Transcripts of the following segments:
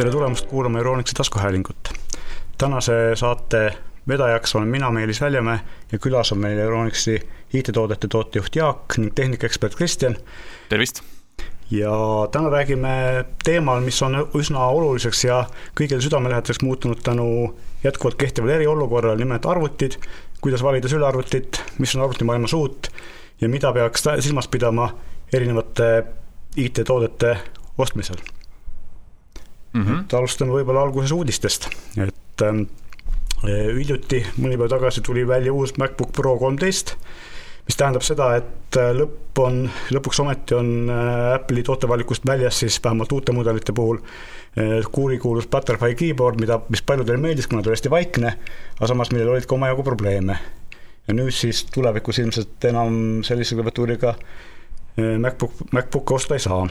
tere tulemast kuulama Euronixi taskuhäälingut. tänase saate vedajaks olen mina, Meelis Väljamäe ja külas on meil Euronixi IT-toodete tootejuht Jaak ning tehnikaekspert Kristjan. tervist! ja täna räägime teemal, mis on üsna oluliseks ja kõigile südamelähedaseks muutunud tänu jätkuvalt kehtivale eriolukorrale, nimelt arvutid, kuidas valida sülearvutit, mis on arvutimaailmas uut ja mida peaks silmas pidama erinevate IT-toodete ostmisel mm. -hmm. et alustame võib-olla alguses uudistest, et ähm, hiljuti, mõni päev tagasi tuli välja uus MacBook Pro kolmteist, mis tähendab seda, et äh, lõpp on, lõpuks ometi on äh, Apple'i tootevalikust väljas siis vähemalt uute mudelite puhul äh, kuulikuulus Butterfly keyboard, mida, mis paljudele meeldis, kuna ta oli hästi vaikne, aga samas millel olid ka omajagu probleeme. ja nüüd siis tulevikus ilmselt enam sellise klaviatuuriga MacBook, MacBook'e osta ei saa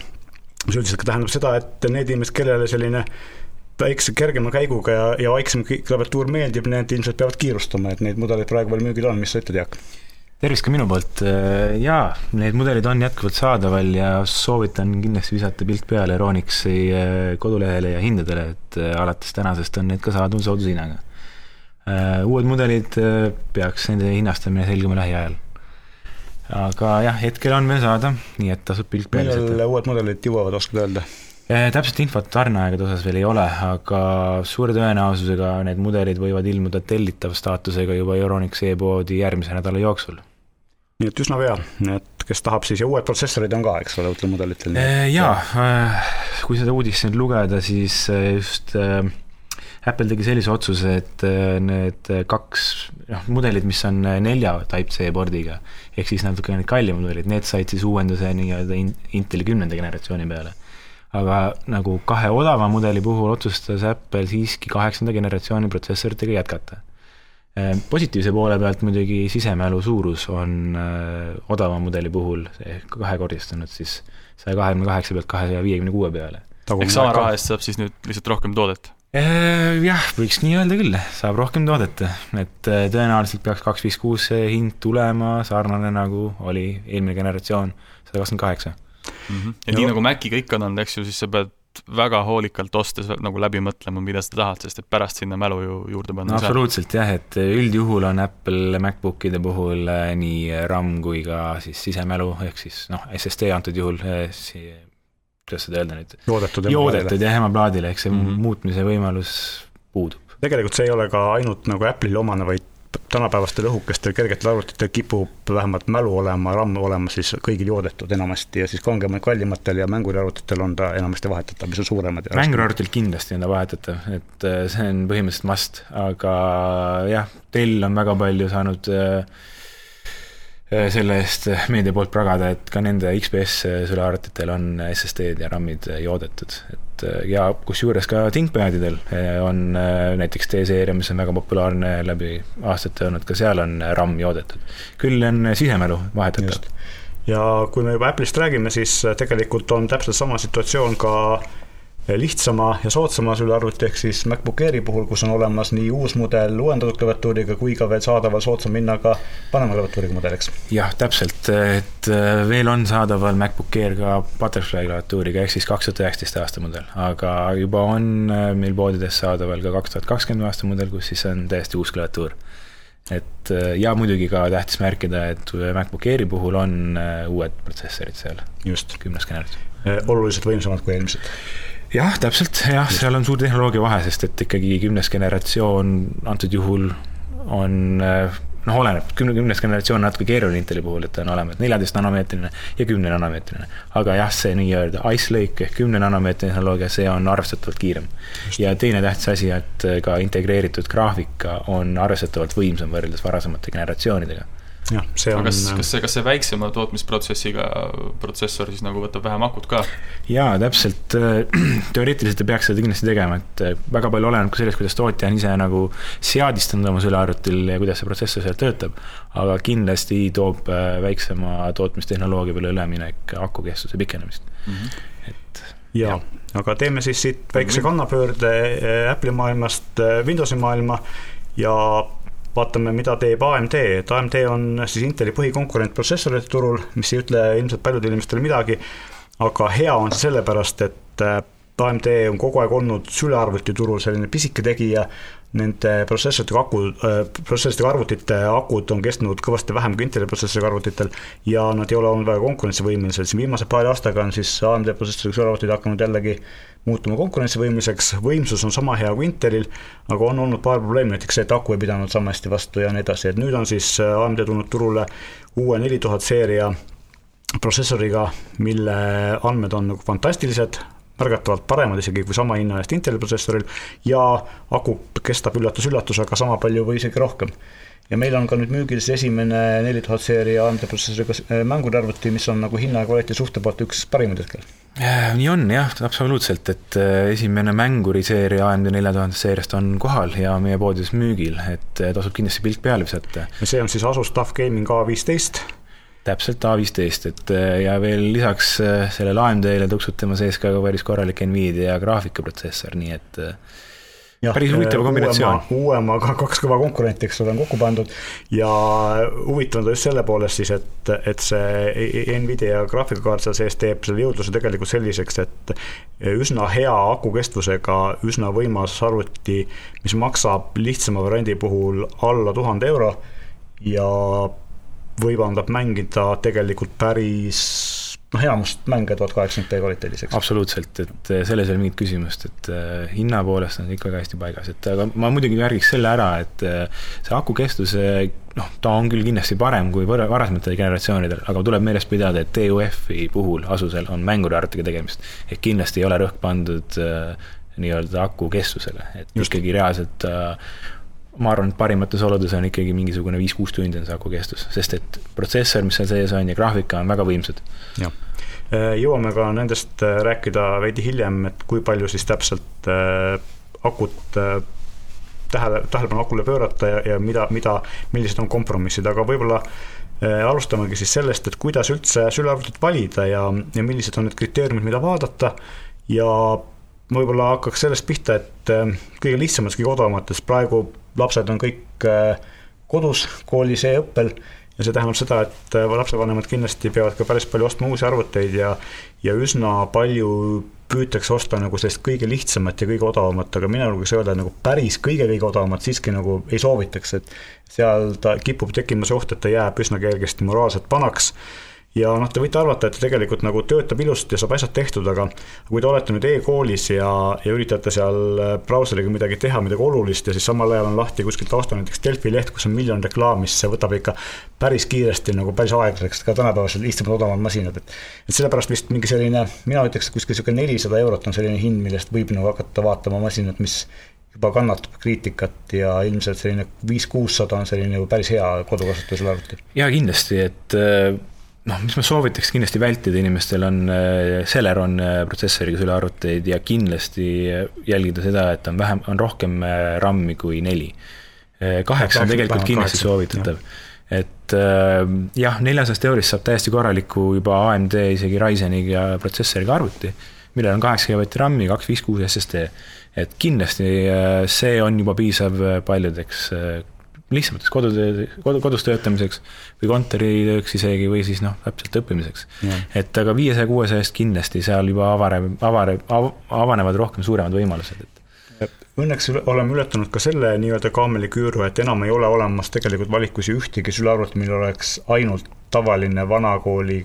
mis üldiselt ka tähendab seda, et need inimesed, kellele selline väikse, kergema käiguga ja, ja vaiksem klaviatuur meeldib, need ilmselt peavad kiirustama, et neid mudeleid praegu veel müügil on, mis sa ütled, Jaak? tervist ka minu poolt, jaa, need mudelid on jätkuvalt saadaval ja soovitan kindlasti visata pilk peale Euronixi eh, kodulehele ja hindadele, et eh, alates tänasest on need ka saadaval soodushinnaga. Uued mudelid peaks nende hinnastamine selguma lähiajal aga jah, hetkel on veel saada, nii et tasub pilk peale visata. millal uued mudelid jõuavad, oskad öelda? täpselt infot tarneaegade osas veel ei ole, aga suure tõenäosusega need mudelid võivad ilmuda tellitav staatusega juba Euronix e-poodi järgmise nädala jooksul. nii et üsna pea, et kes tahab siis ja uued protsessorid on ka, eks ole, uutel mudelitel? jaa, äh, kui seda uudist nüüd lugeda, siis just äh, Apple tegi sellise otsuse, et need kaks noh, mudelid, mis on nelja Type-C pordiga, ehk siis natuke need kallimad mudelid, need said siis uuenduse nii-öelda Inteli kümnenda generatsiooni peale aga nagu kahe odava mudeli puhul otsustas Apple siiski kaheksanda generatsiooni protsessoritega jätkata. Ehm, positiivse poole pealt muidugi sisemälu suurus on äh, odava mudeli puhul ehk kahekordistunud siis saja kahekümne kaheksa pealt kahesaja viiekümne kuue peale. ehk sama raha eest saab siis nüüd lihtsalt rohkem toodet? Ehm, jah, võiks nii öelda küll, saab rohkem toodet, et äh, tõenäoliselt peaks kaks viis kuus see hind tulema sarnane, nagu oli eelmine generatsioon, sada kakskümmend kaheksa. -hmm. ja nii nagu Maciga ikka on olnud, eks ju, siis sa pead väga hoolikalt ostes nagu läbi mõtlema, mida sa tahad, sest et pärast sinna mälu ju juurde panna no, absoluutselt jah, et üldjuhul on Apple MacBookide puhul äh, nii RAM kui ka siis sisemälu, ehk siis noh, SSD antud juhul äh, si-, kuidas seda öelda nüüd? joodetud joodetud jah, emaplaadile, eks see mm -hmm. muutmise võimalus puudub. tegelikult see ei ole ka ainult nagu Apple'ile omane, vaid tänapäevastel õhukestel kergetel arvutitel kipub vähemalt mälu olema, RAM olema siis kõigil joodetud enamasti ja siis kangematel, kallimatel ja mänguriarvutitel on ta enamasti vahetatav, mis on suuremad. mänguriarvutitel kindlasti on ta vahetatav, et äh, see on põhimõtteliselt must, aga jah, Dell on väga palju saanud äh, selle eest meedia poolt pragada, et ka nende XPS sülearvutitel on SSD-d ja RAM-id joodetud, et äh, ja kusjuures ka ThinkPadidel äh, on äh, näiteks T-seeria, mis on väga populaarne läbi aastate olnud, ka seal on RAM joodetud. küll on sisemälu vahetatav. ja kui me juba Apple'ist räägime, siis tegelikult on täpselt sama situatsioon ka lihtsama ja soodsama sülearvuti ehk siis MacBook Airi puhul, kus on olemas nii uus mudel uuendatud klaviatuuriga kui ka veel saadaval soodsama hinnaga vanema klaviatuuriga mudel, eks? jah, täpselt, et äh, veel on saadaval MacBook Air ka Butterfly klaviatuuriga ehk siis kaks tuhat üheksateist aasta mudel, aga juba on äh, meil poodides saadaval ka kaks tuhat kakskümmend aasta mudel, kus siis on täiesti uus klaviatuur et äh, ja muidugi ka tähtis märkida, et MacBook Airi puhul on uued protsessorid seal. just. kümnes generatsioon. oluliselt võimsamad kui eelmised jah, täpselt, jah, seal on suur tehnoloogia vahe, sest et ikkagi kümnes generatsioon antud juhul on noh, oleneb, kümne, kümnes generatsioon natuke keeruline Inteli puhul, et ta on olemas. Neljateist nanomeetrine ja kümne nanomeetrine. aga jah, see nii-öelda Ice Lake ehk kümne nanomeetri tehnoloogia, see on arvestatavalt kiirem. ja teine tähtis asi, et ka integreeritud graafika on arvestatavalt võimsam võrreldes varasemate generatsioonidega jah, see on. kas, kas see, kas see väiksema tootmisprotsessiga protsessor siis nagu võtab vähem akut ka? jaa, täpselt, teoreetiliselt ta peaks seda kindlasti tegema, et äh, väga palju oleneb ka sellest, kuidas tootja on ise nagu seadistanud oma sülearvutil ja kuidas see protsessor seal töötab. aga kindlasti toob äh, väiksema tootmistehnoloogia peale üleminek akukestuse pikenemist mm, -hmm. et jaa ja., aga teeme siis siit väikse kannapöörde äh, Apple'i maailmast Windowsi maailma ja vaatame, mida teeb AMD, et AMD on siis Inteli põhikonkurent protsessorite turul, mis ei ütle ilmselt paljudele inimestele midagi, aga hea on see sellepärast, et äh, AMD on kogu aeg olnud sülearvutiturul selline pisike tegija, nende protsessoritega aku äh,, protsessoritega arvutite akud on kestnud kõvasti vähem kui Inteli protsessoriga arvutitel ja nad ei ole olnud väga konkurentsivõimelised, siin viimase paari aastaga on siis AMD protsessoriga sülearvutid hakanud jällegi muutuma konkurentsivõimeliseks, võimsus on sama hea kui Intelil, aga on olnud paar probleemi, näiteks see, et aku ei pidanud sama hästi vastu ja nii edasi, et nüüd on siis äh, AMD tulnud turule uue neli tuhat seeria protsessoriga, mille andmed on nagu fantastilised, märgatavalt paremad isegi kui sama hinna eest Inteli protsessoril ja aku kestab üllatus-üllatus, aga sama palju või isegi rohkem. ja meil on ka nüüd müügil siis esimene neli tuhat seeria AMD protsessoriga äh, mänguarvuti, mis on nagu hinna ja kvaliteedi suhte poolt üks parimaid hetkel. nii on jah, absoluutselt, et äh, esimene mänguriseeria AMD nelja tuhande seeriast on kohal ja meie poodides müügil, et äh, tasub kindlasti pilk peale visata. see on siis Asus TUF Gaming A15 täpselt A15, et äh, ja veel lisaks äh, sellele AMD-le tuksub tema sees ka päris korralik Nvidia graafikaprotsessor, nii et äh, ja, päris huvitav kombinatsioon. uuemaga kaks kõva konkurenti, eks ole, on kokku pandud ja huvitav on ta just selle poolest siis, et, et see Nvidia graafikakaart seal sees teeb selle jõudluse tegelikult selliseks, et üsna hea akukestvusega, üsna võimas arvuti, mis maksab lihtsama variandi puhul alla tuhande euro ja võimaldab mängida tegelikult päris noh, enamust mänge tuhat kaheksakümmend p kvaliteedis, eks. absoluutselt, et eh, selles ei ole mingit küsimust, et äh, hinna poolest on ikka väga hästi paigas, et aga ma muidugi märgiks selle ära, et äh, see aku kestus, noh, ta on küll kindlasti parem kui varasematel generatsioonidel, aga tuleb meeles pidada, et TUF-i puhul Asusel on mänguriarvutiga tegemist. et kindlasti ei ole rõhk pandud nii-öelda aku kestusele, et Just. ikkagi reaalselt äh, ma arvan, et parimates oludes on ikkagi mingisugune viis-kuus tundi on see aku kestus, sest et protsessor, mis seal sees on ja graafika on väga võimsad. jah, äh, jõuame ka nendest äh, rääkida veidi hiljem, et kui palju siis täpselt äh, akut tähele, tähelepanu akule pöörata ja, ja mida, mida, millised on kompromissid, aga võib-olla alustamegi siis sellest, et kuidas üldse sülearvutit valida ja, ja millised on need kriteeriumid, mida vaadata. Ja võib-olla hakkaks sellest pihta, et kõige lihtsamates, kõige odavamates. Praegu lapsed on kõik äh, kodus koolis e-õppel ja see tähendab seda, et äh, lapsevanemad kindlasti peavad ka päris palju ostma uusi arvuteid ja ja üsna palju püütakse osta nagu sellist kõige lihtsamat ja kõige odavamat, aga mina julgeks öelda, nagu päris kõige-kõige odavamat siiski nagu ei soovitaks, et seal ta kipub tekkima see oht, et ta jääb üsna kergesti moraalselt vanaks ja noh, te võite arvata, et ta tegelikult nagu töötab ilusasti ja saab asjad tehtud, aga kui te olete nüüd e-koolis ja, ja üritate seal äh, brauseriga midagi teha, midagi olulist ja siis samal ajal on lahti kuskilt osta näiteks Delfi leht, kus on miljon reklaami, siis see võtab ikka päris kiiresti nagu päris aeglaseks ka tänapäevasel lihtsamad odavamad masinad, et et sellepärast vist mingi selline, mina ütleks, kuskil niisugune nelisada eurot on selline hind, millest võib nagu hakata vaatama masinat, mis juba kannatab kriitikat ja ilmselt selline viis-kuussada on selline ju päris hea kodukasutusele arvuti. jaa, kindlasti, et äh, noh, mis ma soovitaks kindlasti vältida inimestel on äh, Celeron äh, protsessoriga sülearvuteid ja kindlasti äh, jälgida seda, et on vähem, on rohkem RAM-i kui neli. kaheksa on tegelikult kindlasti soovitatav. et jah, neljasajast eurist saab täiesti korraliku juba AMD isegi Ryzeniga protsessoriga arvuti, millel on kaheksa gigavatti RAM-i, kaks viis kuus SSD. et kindlasti see on juba piisav paljudeks lihtsamateks kodutöö, kodu, kodus töötamiseks või kontoritööks isegi või siis noh, täpselt õppimiseks. et aga viiesaja, kuuesajast kindlasti seal juba avareb, avareb av,, avanevad rohkem suuremad võimalused, et Õnneks oleme ületanud ka selle nii-öelda kaameliküüru, et enam ei ole olemas tegelikult valikusi ühtegi sülearvutit, millel oleks ainult tavaline vanakooli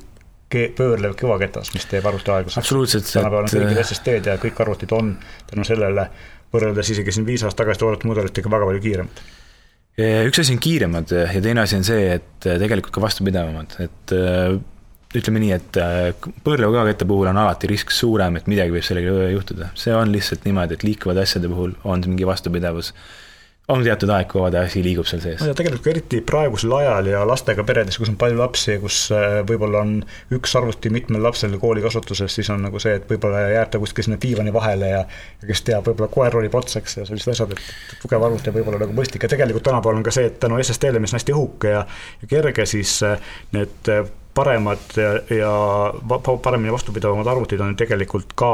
pöörlev kõvaketas, mis teeb arvuti aeglaseks. absoluutselt. tänapäeval on kõigil SSD-d ja kõik arvutid on tänu sellele võrreldes isegi siin viis aastat tagasi toodetud mudelitega väga palju kiiremad üks asi on kiiremad ja teine asi on see, et äh, tegelikult ka vastupidavamad, et äh, ütleme nii, et äh, kõvakette puhul on alati risk suurem, et midagi võib sellega juhtuda. see on lihtsalt niimoodi, et liikuvate asjade puhul on mingi vastupidavus on teatud aeg, kui asi liigub seal sees. ja tegelikult eriti praegusel ajal ja lastega peredes, kus on palju lapsi ja kus äh, võib-olla on üks arvuti mitmel lapsel kooli kasutuses, siis on nagu see, et võib-olla jääb ta kuskil sinna diivani vahele ja ja kes teab, võib-olla koer rolib otsa, eks, ja sellised asjad, et tugev arvuti võib olla nagu mõistlik ja tegelikult tänapäeval on ka see, et tänu SSD-le, mis on hästi õhuke ja, ja kerge, siis äh, need äh, paremad ja, ja paremini vastupidavamad arvutid on tegelikult ka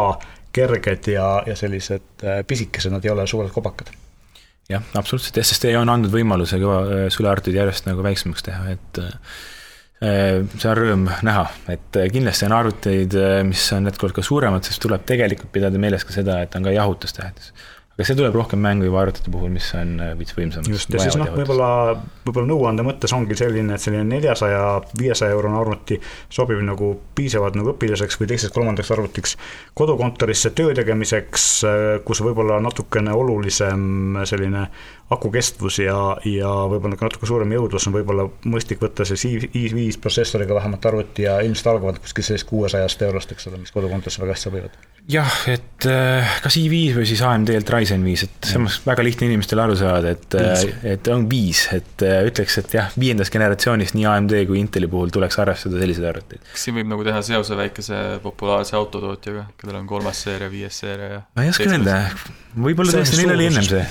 kerged ja, ja sellised pisikesed, nad ei ole suured kobakad jah, absoluutselt, SSD on andnud võimaluse kõva sülearvutid järjest nagu väiksemaks teha, et see on rõõm näha, et kindlasti on arvuteid, mis on jätkuvalt ka suuremad, sest tuleb tegelikult pidada meeles ka seda, et on ka jahutustähtis aga see tuleb rohkem mängu juba arvutite puhul, mis on äh, veits võimsamad. just, ja siis noh, võib-olla, võib-olla nõuande mõttes ongi selline, et selline neljasaja, viiesaja eurone arvuti sobib nagu piisavalt nagu õpilaseks või teiseks-kolmandaks arvutiks kodukontorisse töö tegemiseks, äh, kus võib-olla natukene olulisem selline aku kestvus ja, ja võib-olla ka natuke suurem jõudlus on võib-olla mõistlik võtta see i5 protsessoriga vähemalt arvuti ja ilmselt algavad kuskil sellest kuuesajast eurost, eks ole, mis kodukontorisse väga hästi sobivad. Jah, et äh, kas i5 või siis AMD-lt Ryzen viis, et see on väga lihtne inimestele aru saada, et, äh, et on viis, et äh, ütleks, et jah, viiendast generatsioonist nii AMD kui Inteli puhul tuleks arvestada selliseid arvuteid. kas siin võib nagu teha seose väikese populaarse autotootjaga, kellel on kolmas seeria, viies seeria ja ma ei oska öelda, võib-olla tõesti neil oli ennem see.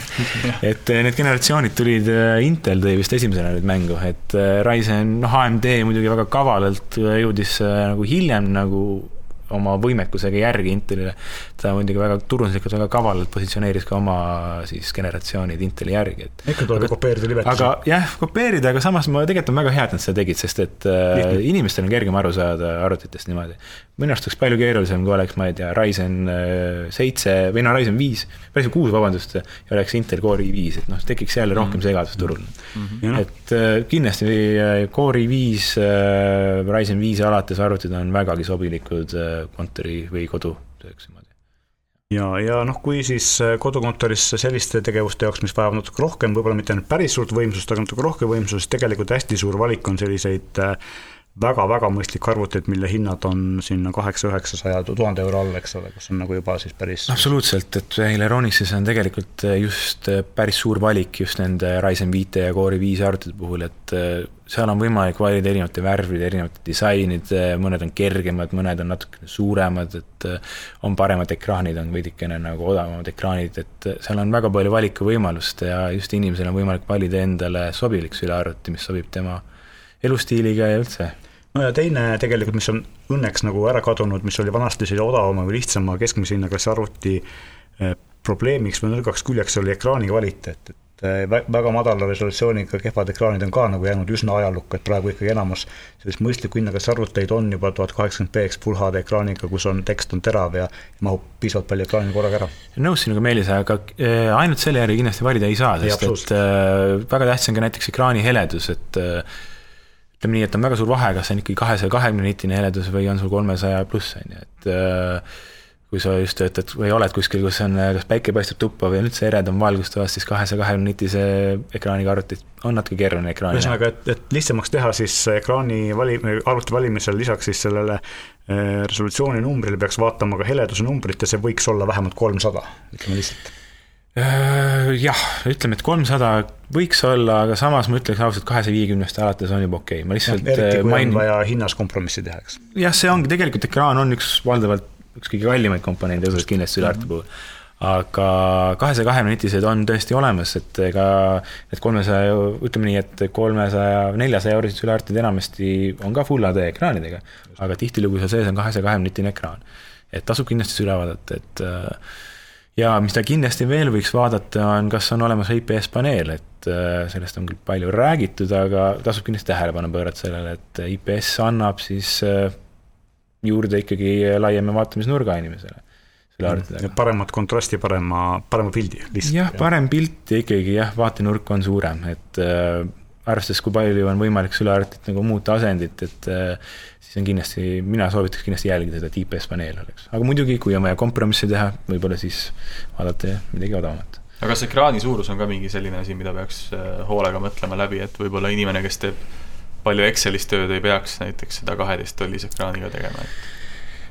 Et need generatsioonid tulid, Intel tõi vist esimesena nüüd mängu, et Ryzen, noh AMD muidugi väga kavalalt jõudis nagu hiljem nagu oma võimekusega järgi Intelile. ta muidugi väga turunduslikult väga kavalalt positsioneeris ka oma siis generatsioonid Inteli järgi, et. ikka tuleb kopeerida libetusi. aga jah, kopeerida, aga samas ma tegelikult on väga hea, et nad seda tegid, sest et äh, inimestel on kergem aru saada arvutitest niimoodi. Minu arust oleks palju keerulisem, kui oleks, ma ei tea, Ryzen äh, seitse või no Ryzen viis, Ryzen kuus, vabandust, ja oleks Intel Core i5, et noh, tekiks jälle rohkem mhm. segadust turul mm. -hmm. et äh, kindlasti äh, Core i5 äh,, Ryzen viis alates arvutid on vägagi sobilikud kontori või kodutööks niimoodi. ja, ja noh, kui siis äh, kodukontoris selliste tegevuste jaoks, mis vajavad natuke rohkem, võib-olla mitte ainult päris suurt võimsust, aga natuke rohkem võimsust, tegelikult hästi suur valik on selliseid äh, väga-väga mõistlikke arvuteid, mille hinnad on sinna kaheksa, üheksasaja, tuhande euro all, eks ole, kus on nagu juba siis päris. absoluutselt, et Eleroniksis on tegelikult just päris suur valik just nende Ryzen viite ja Core'i viis arvutite puhul, et seal on võimalik valida erinevate värvide, erinevate disainide, mõned on kergemad, mõned on natukene suuremad, et on paremad ekraanid, on veidikene nagu odavamad ekraanid, et seal on väga palju valikuvõimalust ja just inimesel on võimalik valida endale sobilik sülearvuti, mis sobib tema elustiiliga ja üldse. No ja teine tegelikult, mis on õnneks nagu ära kadunud, mis oli vanasti sellise odavama või lihtsama keskmise hinnaklassi arvuti eh, probleemiks või nõrgaks küljeks oli ekraani kvaliteet, et eh, väga madala resolutsiooniga kehvad ekraanid on ka nagu jäänud üsna ajalukku, et praegu ikkagi enamus sellist mõistlikku hinnaklassi arvuteid on juba tuhat kaheksakümmend px full HD ekraaniga, kus on, tekst on terav ja mahub piisavalt palju ekraani korraga ära. nõus sinuga, Meelis, aga äh, ainult selle järgi kindlasti valida ei saa, sest ei, et äh, väga tähtis on ka näiteks ekraani heledus, et äh, ütleme nii, et on väga suur vahe, kas see on ikkagi kahesaja kahekümne nitine heledus või on sul kolmesaja pluss, on ju, et äh, kui sa just töötad või oled kuskil, kus on, kas päike paistab tuppa või on üldse eredam valgustoas, siis kahesaja kahekümne nitise ekraaniga arvutid on natuke keeruline ekraan. ühesõnaga, et, et lihtsamaks teha siis ekraani vali-, arvuti valimisel lisaks siis sellele äh, resolutsiooni numbrile peaks vaatama ka heleduse numbrit ja see võiks olla vähemalt kolmsada, ütleme lihtsalt Äh, jah, ütleme, et kolmsada võiks olla, aga samas ma ütleks ausalt, kahesaja viiekümnest alates on juba okei okay., ma lihtsalt eriti kui main... on vaja hinnas kompromissi teha, eks. jah, see ongi, tegelikult ekraan on üks valdavalt üks kõige kallimaid komponente õues kindlasti ülearvuti puhul. aga kahesaja kahekümne nitised on tõesti olemas, et ega need kolmesaja, ütleme nii, et kolmesaja, neljasaja eurosed ülearvutid enamasti on ka full HD ekraanidega, aga tihtilugu seal sees on kahesaja kahekümne nitine ekraan. et tasub kindlasti see üle vaadata, et äh, ja mis ta kindlasti veel võiks vaadata, on, kas on olemas IPS paneel, et äh, sellest on küll palju räägitud, aga tasub kindlasti tähelepanu pöörata sellele, et IPS annab siis äh, juurde ikkagi laiema vaatamisnurga inimesele. paremat kontrasti, parema, parema pildi lihtsalt. jah, parem pilt ja ikkagi jah, vaatenurk on suurem, et äh, arvestades, kui palju on võimalik sülearvutit nagu muuta asendit, et äh, siis on kindlasti, mina soovitaks kindlasti jälgida seda, et IPS paneel oleks. aga muidugi, kui on vaja kompromisse teha, võib-olla siis vaadata midagi odavamat. aga kas ekraani suurus on ka mingi selline asi, mida peaks äh, hoolega mõtlema läbi, et võib-olla inimene, kes teeb palju Excelis tööd, ei peaks näiteks seda kaheteisttollise ekraaniga tegema, et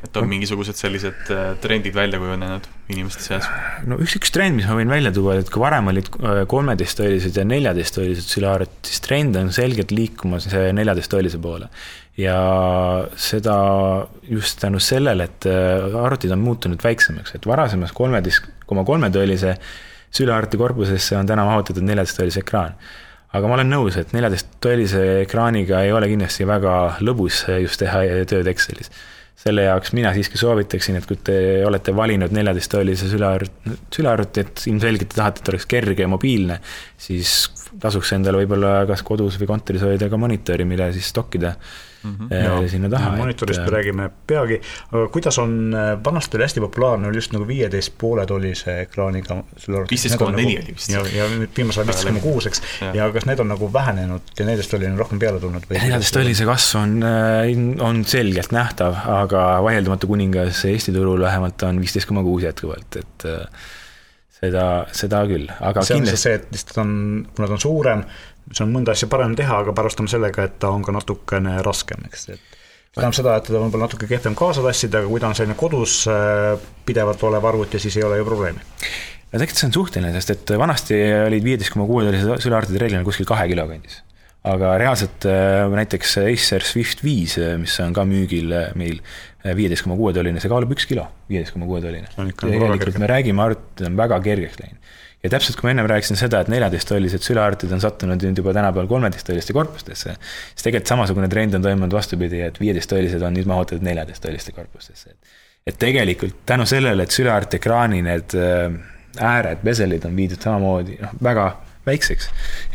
et on mingisugused sellised äh, trendid välja kujunenud inimeste seas? no üks, üks trend, mis ma võin välja tuua, et kui varem olid äh, kolmeteisttollised ja neljateisttollised sülarid, siis trend on selgelt liikumas neljateisttolise poole. ja seda just tänu sellele, et äh, arvutid on muutunud väiksemaks, et varasemas kolmeteist koma kolme tollise sülearvuti korpusesse on täna mahutatud neljateisttollise ekraan aga ma olen nõus, et neljateisttollise ekraaniga ei ole kindlasti väga lõbus just teha tööd Excelis selle jaoks mina siiski soovitaksin, et kui te olete valinud neljateisttoolise sülearvuti, sülearvuti, et ilmselgelt te tahate, et oleks kerge ja mobiilne, siis tasuks endale võib-olla kas kodus või kontoris hoida ka monitori, mille siis stokkida mm -hmm. sinna taha. monitorist me räägime peagi, aga kuidas on, äh, vanasti oli hästi populaarne, oli just nagu viieteist poole tollise ekraaniga. viisteist koma neli oli vist. ja, ja nüüd viimasel ajal viisteist koma kuus, eks, ja kas need on nagu vähenenud ja neljateisttolline on rohkem peale tulnud või? neljateisttolline kasv on, äh, on selgelt nähtav, aga vaieldamatu kuningas Eesti turul vähemalt on viisteist koma kuus jätkuvalt, et seda, seda küll, aga see kindlasti. see, et lihtsalt on, kuna ta on suurem, siis on mõnda asja parem teha, aga arvestame sellega, et ta on ka natukene raskem, eks, et see tähendab seda, et teda on võib-olla natuke kehvem kaasa tassida, aga kui ta on selline kodus äh, pidevalt olev arvuti, siis ei ole ju probleemi. no tegelikult see on suhteline, sest et vanasti olid viieteist koma kuue tollised sülearvutid reeglina kuskil kahe kilo kandis. aga reaalselt äh, näiteks Acer Swift viis, äh, mis on ka müügil meil, viieteist koma kuue tolline, see kaalub üks kilo, viieteist koma kuue tolline. tegelikult me räägime, arvutid on väga kergeks läinud ja täpselt, kui ma ennem rääkisin seda, et neljateisttollised sülearvutid on sattunud nüüd juba tänapäeval kolmeteisttolliste korpustesse, siis tegelikult samasugune trend on toimunud vastupidi, et viieteisttollised on nüüd mahutatud neljateisttolliste korpustesse. et tegelikult tänu sellele, et sülearvuti ekraani need äh, ääred, bezelid on viidud samamoodi noh, väga väikseks.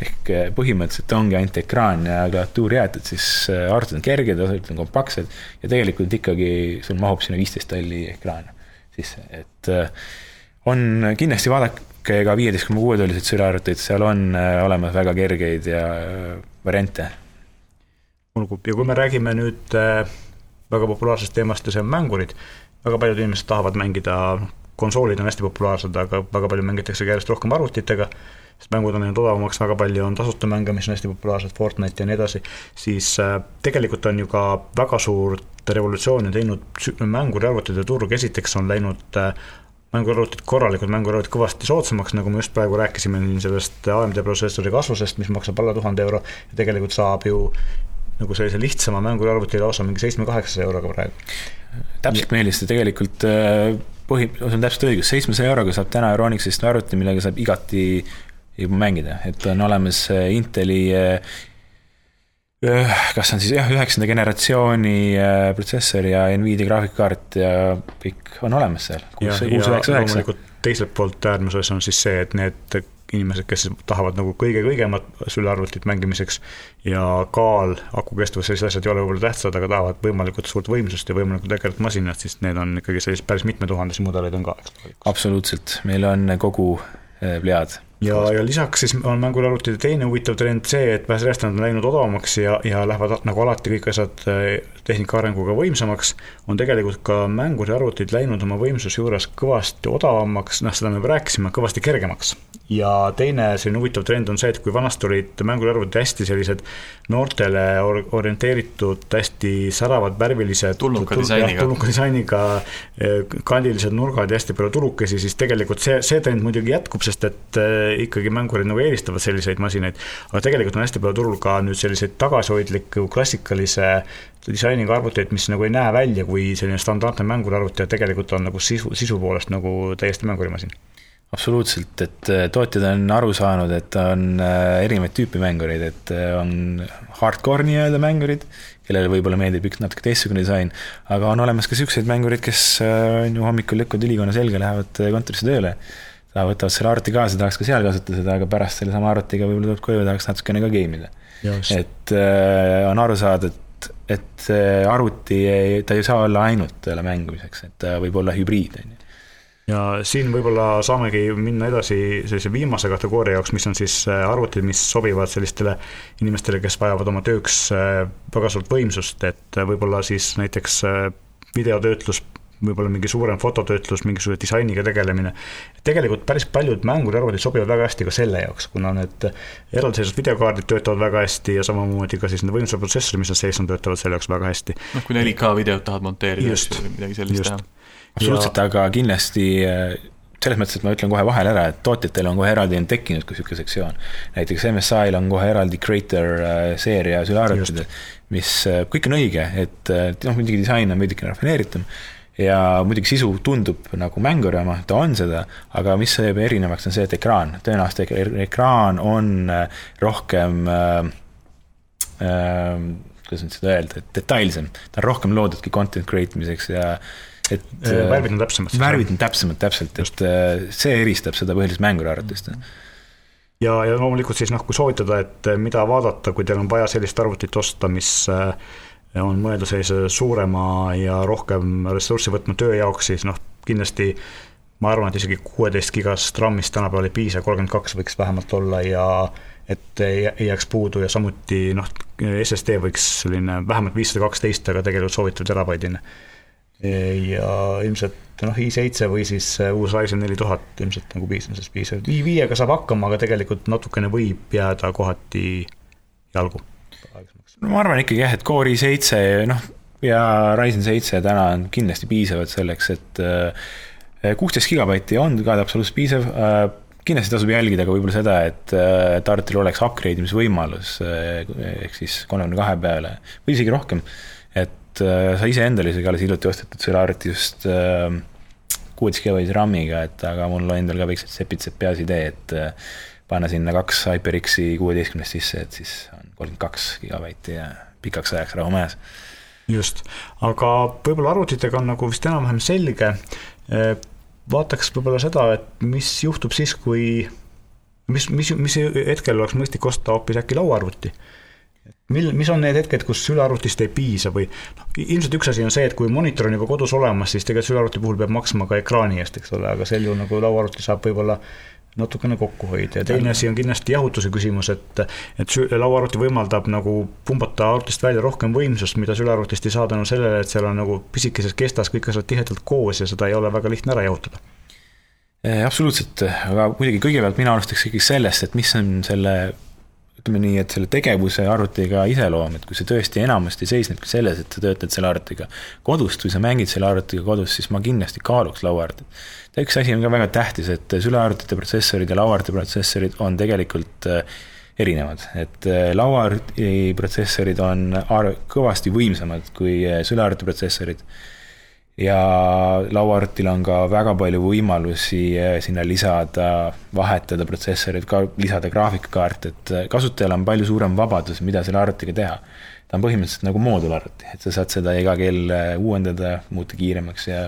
ehk äh, põhimõtteliselt ongi ainult ekraan ja klaviatuur jäetud, siis äh, arvutid on kerged, osaliselt on kompaktsed ja tegelikult ikkagi sul mahub sinna viisteist tolli ekraan sisse, et on kindlasti vaadake ka viieteist koma kuue tolliseid sülearvuteid, seal on äh, olemas väga kergeid ja äh, variante. olgu, ja kui me räägime nüüd äh, väga populaarsest teemast ja see on mängurid, väga paljud inimesed tahavad mängida, konsoolid on hästi populaarsed, aga väga palju mängitakse ka järjest rohkem arvutitega, sest mängud on läinud odavamaks, väga palju on tasuta mänge, mis on hästi populaarsed, Fortnite ja nii edasi, siis tegelikult on ju ka väga suurt revolutsiooni teinud mänguriarvutite turg, esiteks on läinud mänguarvutid, korralikud mänguarvutid kõvasti soodsamaks, nagu me just praegu rääkisime sellest AMD protsessori kasvusest, mis maksab alla tuhande euro ja tegelikult saab ju nagu sellise lihtsama mänguarvuti lausa mingi seitsme-kaheksasaja euroga praegu. täpselt meeldis, see tegelikult äh, põhi, see on täpselt õigus, seitsmesaja euroga saab täna Euronixist arvuti, millega saab igati juba mängida, et on olemas äh, Inteli äh, kas on siis jah, üheksanda generatsiooni äh, protsessor ja Nvidia graafikakaart ja kõik on olemas seal. üheksa. teiselt poolt äärmuses on siis see, et need inimesed, kes tahavad nagu kõige-kõigemat sülearvutit mängimiseks ja kaal, akukestvus, sellised asjad ei ole võib-olla tähtsad, aga tahavad võimalikult suurt võimsust ja võimalikult ägedat masinat, siis need on ikkagi sellised päris mitmetuhandesi mudeleid on ka, absoluutselt, meil on kogu äh, plead ja, ja lisaks siis on mänguarvutite teine huvitav trend see, et järjest on läinud odavamaks ja, ja lähevad nagu alati kõik asjad eh, tehnika arenguga võimsamaks, on tegelikult ka mänguriarvutid läinud oma võimsuse juures kõvasti odavamaks, noh, seda me juba rääkisime, kõvasti kergemaks. ja teine selline huvitav trend on see, et kui vanasti olid mänguriarvutid hästi sellised noortele or orienteeritud, hästi säravad, värvilised tulnuka disainiga, tulnuka disainiga, eh, kandilised nurgad ja hästi palju tulukesi, siis tegelikult see, see trend muidugi jätkub, sest et eh, ikkagi mängurid nagu eelistavad selliseid masinaid, aga tegelikult on hästi palju turul ka nüüd selliseid tagasihoidliku klassikalise disainiga arvuteid, mis nagu ei näe välja kui selline standardne mänguriarvuti ja tegelikult on nagu sisu, sisu poolest nagu täiesti mängurimasin absoluutselt, et äh, tootjad on aru saanud, et on äh, erinevaid tüüpi mängureid, et äh, on hardcore nii-öelda mängurid, kellele võib-olla meeldib üks natuke teistsugune disain, aga on olemas ka niisuguseid mängurid, kes on ju hommikul lükkavad ülikonna selga, lähevad kontorisse tööle võtavad selle arvuti kaasa, tahaks ka seal kasutada seda, aga pärast sellesama arvutiga võib-olla tuleb koju ja tahaks natukene ka game ida. et äh, on aru saada, et, et arvuti ei, ta ei saa olla ainult jälle mängimiseks, et ta võib olla hübriid, on ju. Ja siin võib-olla saamegi minna edasi sellise viimase kategooria jaoks, mis on siis äh, arvutid, mis sobivad sellistele inimestele, kes vajavad oma tööks äh, väga suurt võimsust, et äh, võib-olla siis näiteks videotöötlus võib-olla mingi suurem fototöötlus, mingisuguse disainiga tegelemine. tegelikult päris paljud mänguriarvutid sobivad väga hästi ka selle jaoks, kuna need eraldiseisvad videokaardid töötavad väga hästi ja samamoodi ka siis need võimsad protsessorid, mis seal sees on, töötavad selle jaoks väga hästi. noh, kui 4K videot tahad monteerida või midagi sellist just. teha. absoluutselt ja..., aga kindlasti äh, selles mõttes, et ma ütlen kohe vahele ära, et tootjatel on kohe eraldi on tekkinud ka niisugune sektsioon. näiteks MSI-l on kohe eraldi Creator äh, seeria sülearvutid, mis äh, kõik on õige, et noh, muidugi disain on veidike rafineeritum ja muidugi sisu tundub nagu mängurama, ta on seda, aga mis teeb erinevaks, on see, et ekraan, tõenäoliselt ekraan on äh, rohkem äh, äh, kuidas nüüd seda öelda, et detailsem, ta on rohkem loodudki content create imiseks ja et värvid on täpsemad. värvid on täpsemad, täpselt, et see eristab seda põhiliselt mängurarvutist ja, ja loomulikult siis noh, kui soovitada, et mida vaadata, kui teil on vaja sellist arvutit osta, mis on mõeldud sellise suurema ja rohkem ressurssi võtma töö jaoks, siis noh, kindlasti ma arvan, et isegi kuueteist gigast RAM-ist tänapäeval ei piisa, kolmkümmend kaks võiks vähemalt olla ja et ei jääks puudu ja samuti noh, SSD võiks selline vähemalt viissada kaksteist, aga tegelikult soovitav terabaidine. ja ilmselt noh, i7 või siis uus Ryzen neli tuhat ilmselt nagu piisamisest piisab, i5-ga saab hakkama, aga tegelikult natukene võib jääda kohati jalgu. No ma arvan ikkagi jah, et Core i7 noh, ja Ryzen seitse täna on kindlasti piisavad selleks, et äh, kuusteist gigabaiti on ka absoluutselt piisav äh, kindlasti tasub jälgida ka võib-olla seda, et äh, Tartil oleks upgrade imisvõimalus ehk siis kolmekümne kahe peale või isegi rohkem. et sa iseendale isegi alles hiljuti ostetud selle arvuti just kuueteist gigabaiti RAM-iga, et aga mul endal ka väiksed sepitsed peas idee, et panna sinna kaks HyperX-i kuueteistkümnest sisse, et siis on kolmkümmend kaks gigabaiti ja pikaks ajaks rahumajas just, aga võib-olla arvutitega on nagu vist enam-vähem selge. Vaataks võib-olla seda, et mis juhtub siis, kui, mis, mis, mis hetkel oleks mõistlik osta hoopis äkki lauaarvuti? Mil, mis on need hetked, kus sülearvutist ei piisa või noh, ilmselt üks asi on see, et kui monitor on juba kodus olemas, siis tegelikult sülearvuti puhul peab maksma ka ekraani eest, eks ole, aga sel juhul nagu lauaarvuti saab võib-olla natukene kokku hoida ja teine asi on kindlasti jahutuse küsimus, et et lauaarvuti võimaldab nagu pumbata arvutist välja rohkem võimsust, mida sülearvutist ei saa tänu sellele, et seal on nagu pisikeses kestas kõik asjad tihedalt koos ja seda ei ole väga lihtne ära jahutada. Absoluutselt, aga muidugi kõigepealt mina alustaks ikkagi sellest, et mis on selle ütleme nii, et selle tegevuse arvutiga iseloom, et kui see tõesti enamasti seisnebki selles, et sa töötad selle arvutiga kodust või sa mängid selle arvutiga kodus, siis ma kindlasti kaaluks lauaarvutit üks asi on ka väga tähtis, et sülearvutite protsessorid ja lauaarvuti protsessorid on tegelikult äh, erinevad, et äh, lauaarvuti protsessorid on kõvasti võimsamad kui äh, sülearvuti protsessorid. Ja lauaarvutil on ka väga palju võimalusi sinna lisada, vahetada protsessorit, ka lisada graafikakaart, et kasutajal on palju suurem vabadus, mida selle arvutiga teha ta on põhimõtteliselt nagu moodularvuti, et sa saad seda iga kell äh, uuendada, muuta kiiremaks ja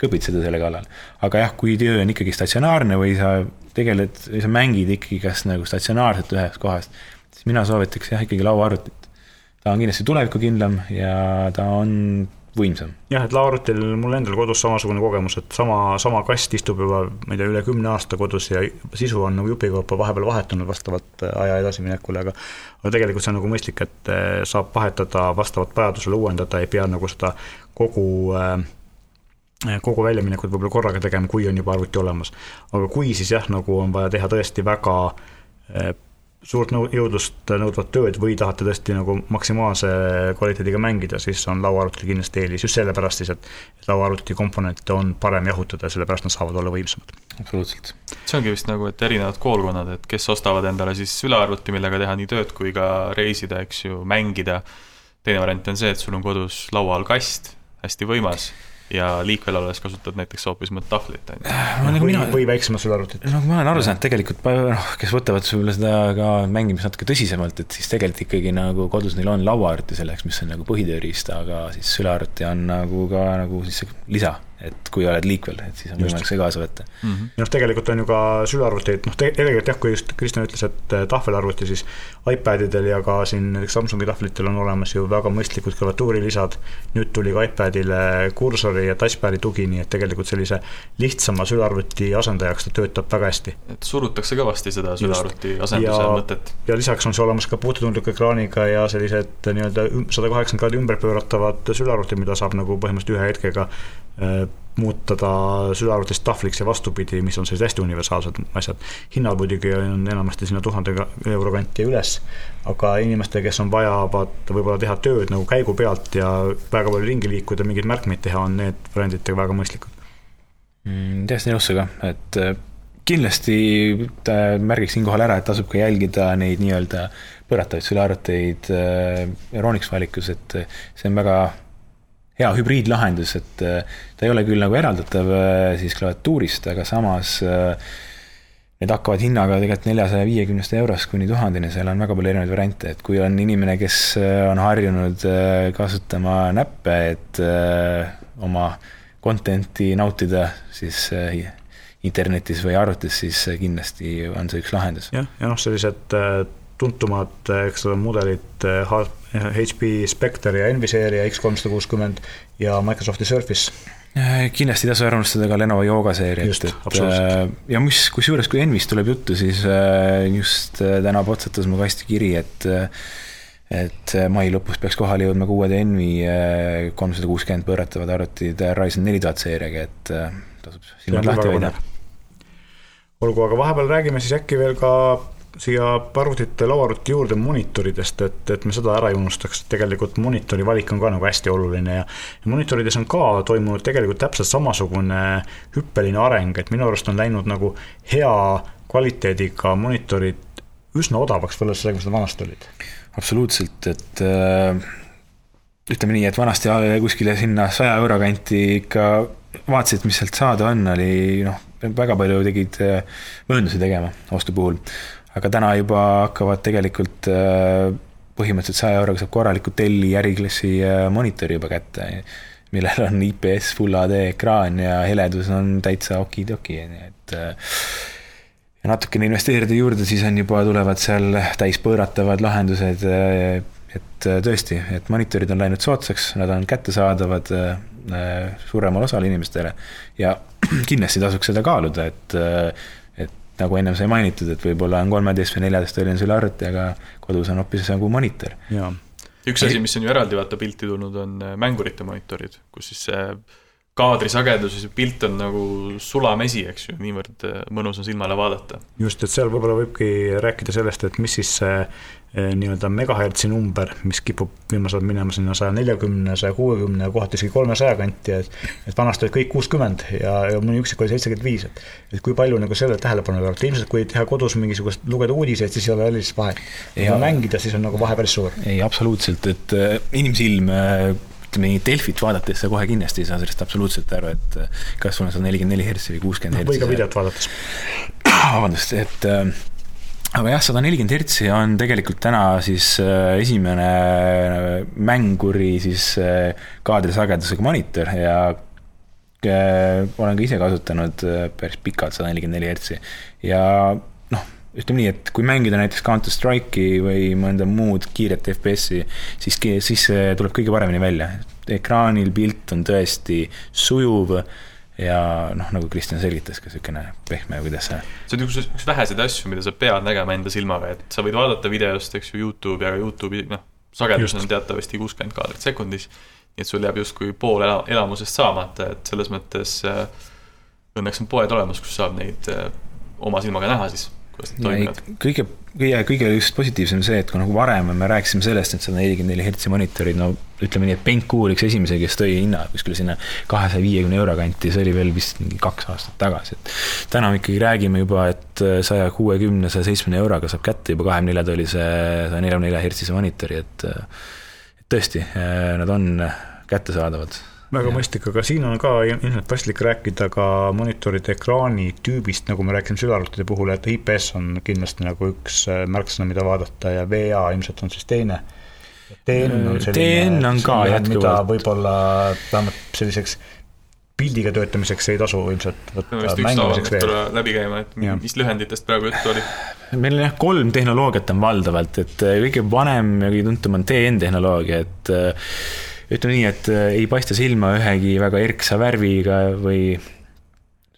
kõpitseda selle kallal. aga jah, kui töö on ikkagi statsionaarne või sa tegeled, sa mängid ikkagi kas nagu statsionaarselt ühest kohast, siis mina soovitaks jah, ikkagi lauaarvutit. ta on kindlasti tulevikukindlam ja ta on võimsam. jah, et lauaarvutil mul endal kodus samasugune kogemus, et sama, sama kast istub juba, ma ei tea, üle kümne aasta kodus ja sisu on nagu jupikaupa vahepeal vahetunud vastavalt äh, aja edasiminekule, aga aga tegelikult see on nagu mõistlik, et äh, saab vahetada vastavalt vajadusele, uuendada, ei pea nagu seda kogu äh, kogu väljaminekut võib-olla korraga tegema, kui on juba arvuti olemas. aga kui siis jah, nagu on vaja teha tõesti väga suurt nõu-, jõudlust nõudvat tööd või tahate tõesti nagu maksimaalse kvaliteediga mängida, siis on lauaarvutil kindlasti eelis, just sellepärast siis, et lauaarvuti komponente on parem jahutada ja sellepärast nad saavad olla võimsamad. absoluutselt. see ongi vist nagu, et erinevad koolkonnad, et kes ostavad endale siis sülearvuti, millega teha nii tööd kui ka reisida, eks ju, mängida, teine variant on see, et sul on kodus laua all kast, hästi võimas ja liikvel olles kasutad näiteks hoopis tahvlit, on ju. Nagu või, mina... või väiksemat sülearvutit. no ma olen aru saanud, tegelikult noh, kes võtavad sulle seda ka mängimist natuke tõsisemalt, et siis tegelikult ikkagi nagu kodus neil on lauaarvuti selleks, mis on nagu põhitööriist, aga siis sülearvuti on nagu ka nagu siis lisa et kui oled liikvel, et siis on võimalik see kaasa võtta mm. -hmm. noh, tegelikult on ju ka sülearvuteid, noh, tegelikult jah, kui just Kristjan ütles, et eh, tahvelarvuti, siis iPadidel ja ka siin näiteks Samsungi tahvlitel on olemas ju väga mõistlikud klaviatuurilisad. nüüd tuli ka iPadile kursori ja touchpad'i tugi, nii et tegelikult sellise lihtsama sülearvuti asendajaks ta töötab väga hästi. et surutakse kõvasti seda sülearvuti asenduse ja, mõtet. ja lisaks on see olemas ka puutetundliku ekraaniga ja sellised nii-öelda sada kaheksakümmend kraadi ümberpööratavad sülearvutid, mida saab nagu põhimõtteliselt ühe hetkega Äh, muuta ta sülearvutist tahvliks ja vastupidi, mis on sellised hästi universaalsed asjad. hinnad muidugi on enamasti sinna tuhande euro kanti ja üles, aga inimestele, kes on vaja vaata võib-olla teha tööd nagu käigu pealt ja väga palju ringi liikuda, mingeid märkmeid teha, on need variandid väga mõistlikud mm,. täiesti nõus sinuga, et äh, kindlasti märgiks siinkohal ära, et tasub ka jälgida neid nii-öelda pööratavaid sülearvuteid Euronics äh, valikus, et see on väga hea hübriidlahendus, et äh, ta ei ole küll nagu eraldatav äh, siis klaviatuurist, aga samas äh, need hakkavad hinnaga tegelikult neljasaja viiekümnest eurost kuni tuhandeni, seal on väga palju erinevaid variante, et kui on inimene, kes on harjunud kasutama näppe, et oma content'i nautida, siis internetis või arvutis, siis kindlasti on see üks lahendus. jah, ja noh, sellised tuntumad, eks ole, mudelid HP Spectre ja Enviseeria X360 ja Microsofti Surface. Äh, kindlasti ei tasu ära unustada ka Lenovo Yoga seeriat, et äh, ja mis, kusjuures, kui Envist tuleb juttu, siis äh, just täna potsatas mu kasti kiri, et et mai lõpus peaks kohale jõudma ka uued Envi kolmsada kuuskümmend pööratavad arvutid Ryzen neli tuhat seeriaga, et tasub silmad lahti hoida. olgu, aga vahepeal räägime siis äkki veel ka siia arvutite, lauaarvuti juurde monitoridest, et, et me seda ära ei unustaks, tegelikult monitori valik on ka nagu hästi oluline ja ja monitorides on ka toimunud tegelikult täpselt samasugune hüppeline areng, et minu arust on läinud nagu hea kvaliteediga monitorid üsna odavaks võrreldes sellega, mis nad vanasti olid. absoluutselt, et äh, ütleme nii, et vanasti kuskile sinna saja euro kanti ikka vaatasid, mis sealt saada on, oli noh, väga palju tegid äh, mööndusi tegema ostu puhul aga täna juba hakkavad tegelikult äh, põhimõtteliselt saja euroga saab korraliku Delli äriklassi äh, monitori juba kätte, millel on IPS Full HD ekraan ja heledus on täitsa okidoki, nii et äh, ja natukene investeerida juurde, siis on juba, tulevad seal täispõõratavad lahendused, et tõesti, et monitorid on läinud soodsaks, nad on kättesaadavad suuremale osale inimestele ja kindlasti tasuks seda kaaluda, et nagu ennem sai mainitud, et võib-olla on kolmeteist või neljateist tolline sul arvuti, aga kodus on hoopis nagu monitor. üks asi, mis on ju eraldi vaata pilti tulnud, on äh, mängurite monitorid, kus siis see kaadrisagedus ja see pilt on nagu sulamesi, eks ju, niivõrd äh, mõnus on silmale vaadata. just, et seal võib-olla võibki rääkida sellest, et mis siis see nii-öelda megahertsi number, mis kipub viimasel ajal minema sinna saja neljakümne, saja kuuekümne, kohati isegi kolmesaja kanti, et et vanasti olid kõik kuuskümmend ja, ja mõni üksik oli seitsekümmend viis, et et kui palju nagu sellele tähelepanu pöörata, ilmselt kui teha kodus mingisugust, lugeda uudiseid, siis ei ole erilist vahet. kui mängida, siis on nagu vahe päris suur. ei, absoluutselt, et äh, inimsilm äh, ütleme nii, Delfit vaadates sa kohe kindlasti ei saa sellest absoluutselt aru, et kas sul on sada nelikümmend neli hertsi või kuuskümmend hertsi. või ka videot vaadates. vabandust, et äh, aga jah, sada nelikümmend hertsi on tegelikult täna siis äh, esimene äh, mänguri siis äh, kaadrisagedusega monitor ja olen ka ise kasutanud päris pikalt sada nelikümmend neli hertsi ja noh, ütleme nii, et kui mängida näiteks Counter Strike'i või mõnda muud kiiret FPS-i, siis, siis see tuleb kõige paremini välja. ekraanil pilt on tõesti sujuv ja noh, nagu Kristjan selgitas ka niisugune pehme, kuidas see see on üks, üks väheseid asju, mida sa pead nägema enda silmaga, et sa võid vaadata videost, eks ju, Youtube'i, aga Youtube'i noh, sagedus Just. on teatavasti kuuskümmend kaadrit sekundis, nii et sul jääb justkui pool ela-, elamusest saamata, et selles mõttes äh, õnneks on poed olemas, kus saab neid äh, oma silmaga näha siis kuidas need toimivad? kõige, kõige, kõige just positiivsem see, et kui nagu varem me rääkisime sellest, et sada nelikümmend neli hertsi monitorid, no ütleme nii, et Benku oli üks esimesi, kes tõi hinna kuskile sinna kahesaja viiekümne euro kanti, see oli veel vist mingi kaks aastat tagasi, et täna me ikkagi räägime juba, et saja kuuekümne, saja seitsmekümne euroga saab kätte juba kahekümne nelja tollise saja neljakümne nelja hertsise monitori, et tõesti, nad on kättesaadavad väga mõistlik, aga siin on ka ilmselt paslik rääkida ka monitoride ekraani tüübist, nagu me rääkisime sülearvutite puhul, et IPS on kindlasti nagu üks märksõna, mida vaadata ja VA ilmselt on siis teine. TN on selline, on ka jätkuvalt. mida võib-olla vähemalt selliseks pildiga töötamiseks ei tasu ilmselt võtta no, mängimiseks veel. läbi käima, et ja. mis lühenditest praegu juttu oli? meil on jah, kolm tehnoloogiat on valdavalt, et äh, kõige vanem ja kõige tuntum on TN tehnoloogia, et äh, ütleme nii, et äh, ei paista silma ühegi väga erksa värviga või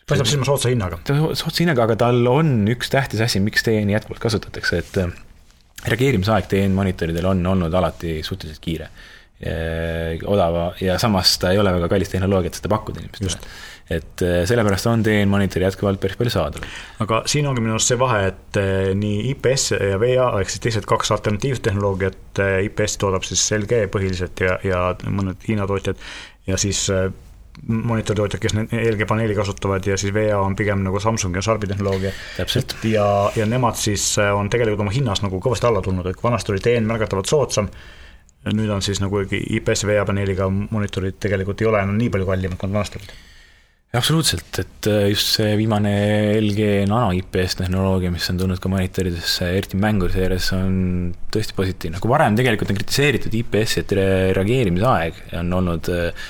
paistab silma soodsa hinnaga. soodsa hinnaga, aga tal on üks tähtis asi, miks TN-i jätkuvalt kasutatakse, et äh, reageerimisaeg TN monitoridel on olnud alati suhteliselt kiire. Odava ja samas ta ei ole väga kallis tehnoloogia, et seda pakkuda inimestele. Et äh, sellepärast on DN monitor jätkuvalt päris palju saadaval. aga siin ongi minu arust see vahe, et äh, nii IPS ja VA ehk siis teised kaks alternatiivtehnoloogiat, äh, IPS toodab siis LG põhiliselt ja, ja mõned Hiina tootjad ja siis monitoritootjad, kes LG paneeli kasutavad ja siis VA on pigem nagu Samsung ja Sharpi tehnoloogia. ja, ja nemad siis on tegelikult oma hinnas nagu kõvasti alla tulnud, et vanasti oli DN märgatavalt soodsam, nüüd on siis nagu IPS VA paneeliga monitorid tegelikult ei ole enam nii palju kallimad, kui vanasti olid absoluutselt, et äh, just see viimane LG nano IPS tehnoloogia, mis on tulnud ka monitoridesse, eriti mänguseerias, on tõesti positiivne. kui varem tegelikult on kritiseeritud IPS-i, et reageerimisaeg on olnud äh,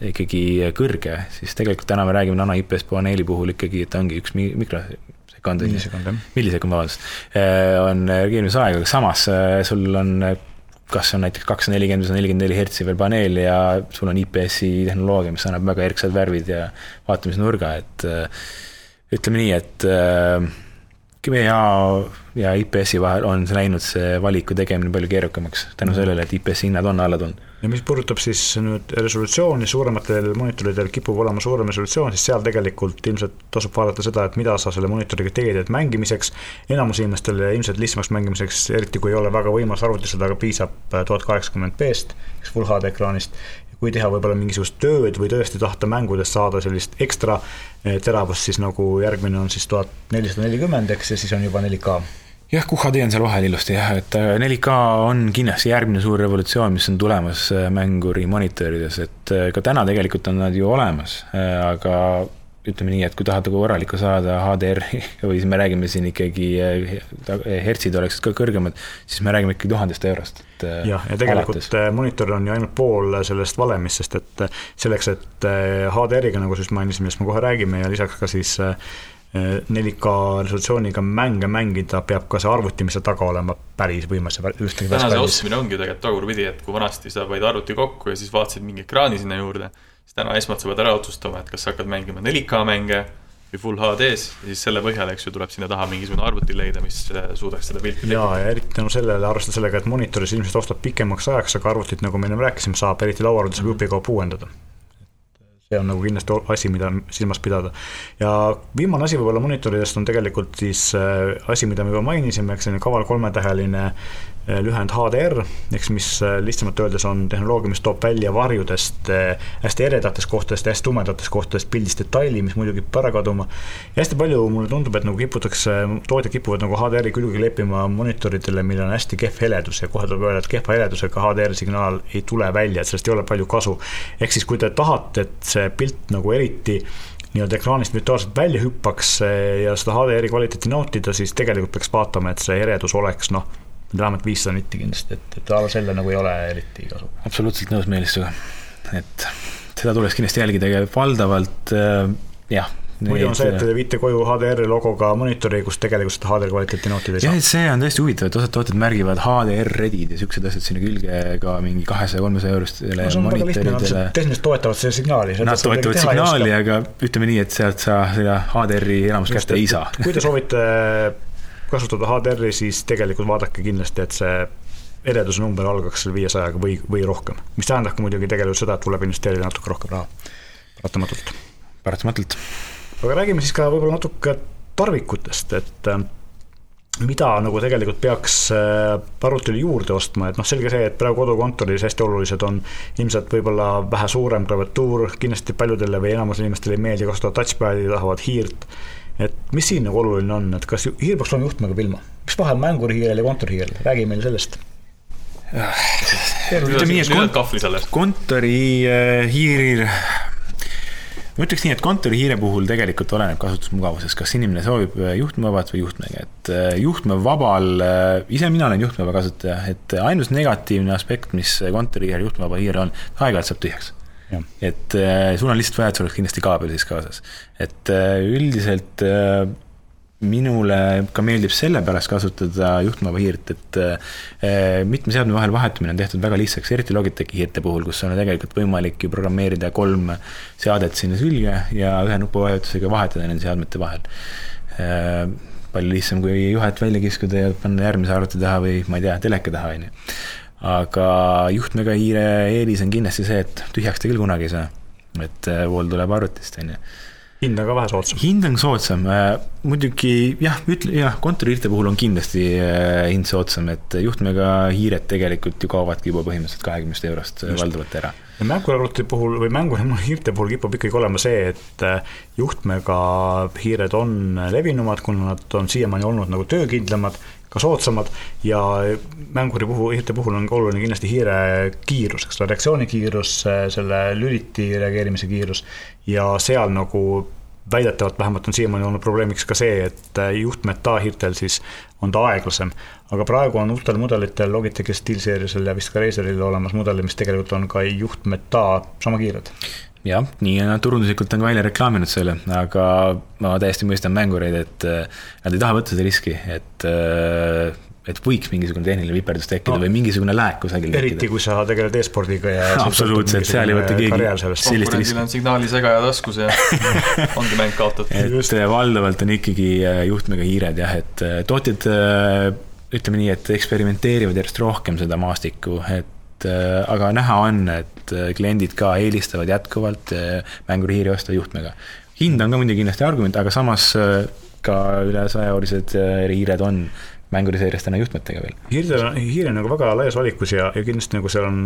ikkagi kõrge, siis tegelikult täna me räägime nano IPS paneeli puhul ikkagi, et ongi üks mikrosekund. millisekund, jah. millisekund, vabandust, äh, on reageerimisaeg, aga samas sul on kas on näiteks kakssada nelikümmend või sada nelikümmend neli hertsi veel paneel ja sul on IPS-i tehnoloogia, mis annab väga erksad värvid ja vaatamisnurga, et äh, ütleme nii, et äh, GBA ja IPS-i vahel on läinud see valiku tegemine palju keerukamaks tänu sellele, et IPS-i hinnad on alla tulnud ja mis puudutab siis nüüd resolutsiooni, suurematel monitoridel kipub olema suurem resolutsioon, siis seal tegelikult ilmselt tasub vaadata seda, et mida sa selle monitoriga teed, et mängimiseks, enamus inimestele ilmselt lihtsamaks mängimiseks, eriti kui ei ole väga võimas arvutis, aga piisab tuhat kaheksakümmend B-st, full HD ekraanist, kui teha võib-olla mingisugust tööd või tõesti tahta mängudest saada sellist ekstra eh, teravust, siis nagu järgmine on siis tuhat nelisada nelikümmend, eks, ja siis on juba 4K jah, QHD on seal vahel ilusti jah, et 4K äh, on kindlasti järgmine suur revolutsioon, mis on tulemas äh, mänguri monitorides, et äh, ka täna tegelikult on nad ju olemas, aga ütleme nii, et kui tahad nagu korralikku saada HDR-i või siis me räägime siin ikkagi, hertsid oleksid ka kõrgemad, siis me räägime ikkagi tuhandest eurost. jah, ja tegelikult alates. monitor on ju ainult pool sellest valemist, sest et selleks, et HDR-iga, nagu sa just mainisid, millest me kohe räägime ja lisaks ka siis 4K resolutsiooniga mänge mängida, peab ka see arvuti, mis seal taga olema, päris võimas täna see ostmine ongi tegelikult tagurpidi, et kui vanasti sa panid arvuti kokku ja siis vaatasid mingi ekraani sinna juurde, siis täna esmalt sa pead ära otsustama, et kas sa hakkad mängima 4K mänge või full HD-s ja siis selle põhjal, eks ju, tuleb sinna taha mingisugune arvuti leida, mis äh, suudaks seda pilti teha. ja eriti tänu sellele, arvestades sellega, et monitoris ilmselt ostad pikemaks ajaks, aga arvutit, nagu me enne rääkisime, saab eriti lauaarvutis saab jupikaupa uuendada see on nagu kindlasti asi, mida silmas pidada. ja viimane asi võib-olla monitoridest on tegelikult siis äh, asi, mida me juba mainisime, eks selline kaval kolmetäheline äh, lühend HDR, eks mis äh, lihtsamalt öeldes on tehnoloogia, mis toob välja varjudest hästi eredatest kohtadest hästi tumedatest kohtadest pildist detaili, mis muidu kipub ära kaduma. ja hästi palju mulle tundub, et nagu kiputakse, tootjad kipuvad nagu HDR-i külge leppima monitoridele, millel on hästi kehv heledus ja kohe tuleb öelda, et kehva heledusega HDR signaal ei tule välja, et sellest ei ole palju kasu. ehk siis, kui te tahate, et see pilt nagu eriti nii-öelda ekraanist virtuaalselt välja hüppaks eh, ja seda HDR-i kvaliteeti nautida, siis tegelikult peaks vaatama, et see eredus oleks noh, vähemalt viissada nitti kindlasti, et, et alla selle nagu ei ole eriti kasu. absoluutselt nõus Meelis sinuga, et seda tuleks kindlasti jälgida ja valdavalt äh, jah muidu on see, et te viite koju HDR-i logoga monitori, kus tegelikult seda HDR kvaliteeti nautida ei saa. see on tõesti huvitav, et osad tooted märgivad HDR redid ja siuksed asjad sinna külge ka mingi kahesaja, kolmesaja eurostele no, monitoridele. tehniliselt toetavad seda signaali. Nad toetavad signaali, aga ütleme nii, et sealt sa seda HDR-i enamus kätte ei saa. kui te soovite kasutada HDR-i, siis tegelikult vaadake kindlasti, et see ereduse number algaks seal viiesajaga või, või rohkem. mis tähendab ka muidugi tegelikult seda, et tuleb investeerida natuke rohkem raha, paratamatult. paratamatult aga räägime siis ka võib-olla natuke tarvikutest, et äh, mida nagu tegelikult peaks äh, arvutile juurde ostma, et noh, selge see, et praegu kodukontoris hästi olulised on ilmselt võib-olla vähe suurem klaviatuur, kindlasti paljudele või enamusele inimestele ei meeldi kasutada touchpad'i, tahavad hiirt. Et mis siin nagu oluline on, et kas hiir peaks olema juhtmega või ilma? mis vahe on mängurihiirel ja kontorihiirel, räägi meile sellest ütleme nii, et kont kontori äh, hiiril ma ütleks nii, et kontorihiire puhul tegelikult oleneb kasutusmugavusest, kas inimene soovib äh, juhtmevabat või juhtmega, et äh, juhtmevabal, äh, ise mina olen juhtmeva kasutaja, et ainus negatiivne aspekt, mis kontorihiire, juhtmevaba hiire on, aeg-ajalt saab tühjaks. Et sul on lihtsalt vaja, et sul oleks kindlasti kaabel siis kaasas. et üldiselt minule ka meeldib sellepärast kasutada juhtmeva hiirt, et äh, mitme seadme vahel vahetumine on tehtud väga lihtsaks, eriti Logitechi hiirte puhul, kus on tegelikult võimalik ju programmeerida kolm seadet sinna külge ja ühe nupuvajutusega vahetada nende seadmete vahel. Äh, palju lihtsam, kui juhet välja kiskuda ja panna järgmise arvuti taha või ma ei tea, teleka taha, on ju. Aga juhtmega hiire eelis on kindlasti see, et tühjaks ta küll kunagi ei saa. et äh, vool tuleb arvutist, on ju hind on ka vähe soodsam. hind on soodsam, äh, muidugi jah, ütle jah, kontorihiirte puhul on kindlasti äh, hind soodsam, et juhtmega hiired tegelikult ju kaovadki juba põhimõtteliselt kahekümnest eurost valdavalt ära. ja mänguarvuti puhul või mänguhiirte puhul kipub ikkagi olema see, et juhtmega hiired on levinumad, kuna nad on siiamaani olnud nagu töökindlamad ka soodsamad ja mänguri puhul, hiirte puhul on ka oluline kindlasti hiire kiirus, eks ole, reaktsioonikiirus, selle lüliti reageerimise kiirus ja seal nagu väidetavalt vähemalt on siiamaani olnud probleemiks ka see, et juhtmed tahiirtel siis on ta aeglasem. aga praegu on uutel mudelitel, Logitechil, SteelSeriesel ja vist ka Razeril olemas mudelid, mis tegelikult on ka juhtmed ta sama kiired jah, nii nad turunduslikult on ka välja reklaaminud selle, aga ma täiesti mõistan mängureid, et äh, nad ei taha võtta seda riski, et äh, et võiks mingisugune tehniline viperdus tekkida no, või mingisugune lääk kusagil eriti, kui sa tegeled e-spordiga ja absoluutselt, seal ei võta keegi sellist riski. on signaalisegaja taskus ja ongi mäng kaotatud. et Just. valdavalt on ikkagi äh, juhtmega hiired jah, et tootjad ütleme nii, et eksperimenteerivad järjest rohkem seda maastikku, et aga näha on, et et äh, kliendid ka eelistavad jätkuvalt äh, mängurihiiri osta juhtmega. hind on ka muidugi kindlasti argument, aga samas äh, ka üle sajaeurised hiired on mänguriseerias täna juhtmetega veel. hiirdel on, hiir on nagu väga laias valikus ja, ja kindlasti nagu seal on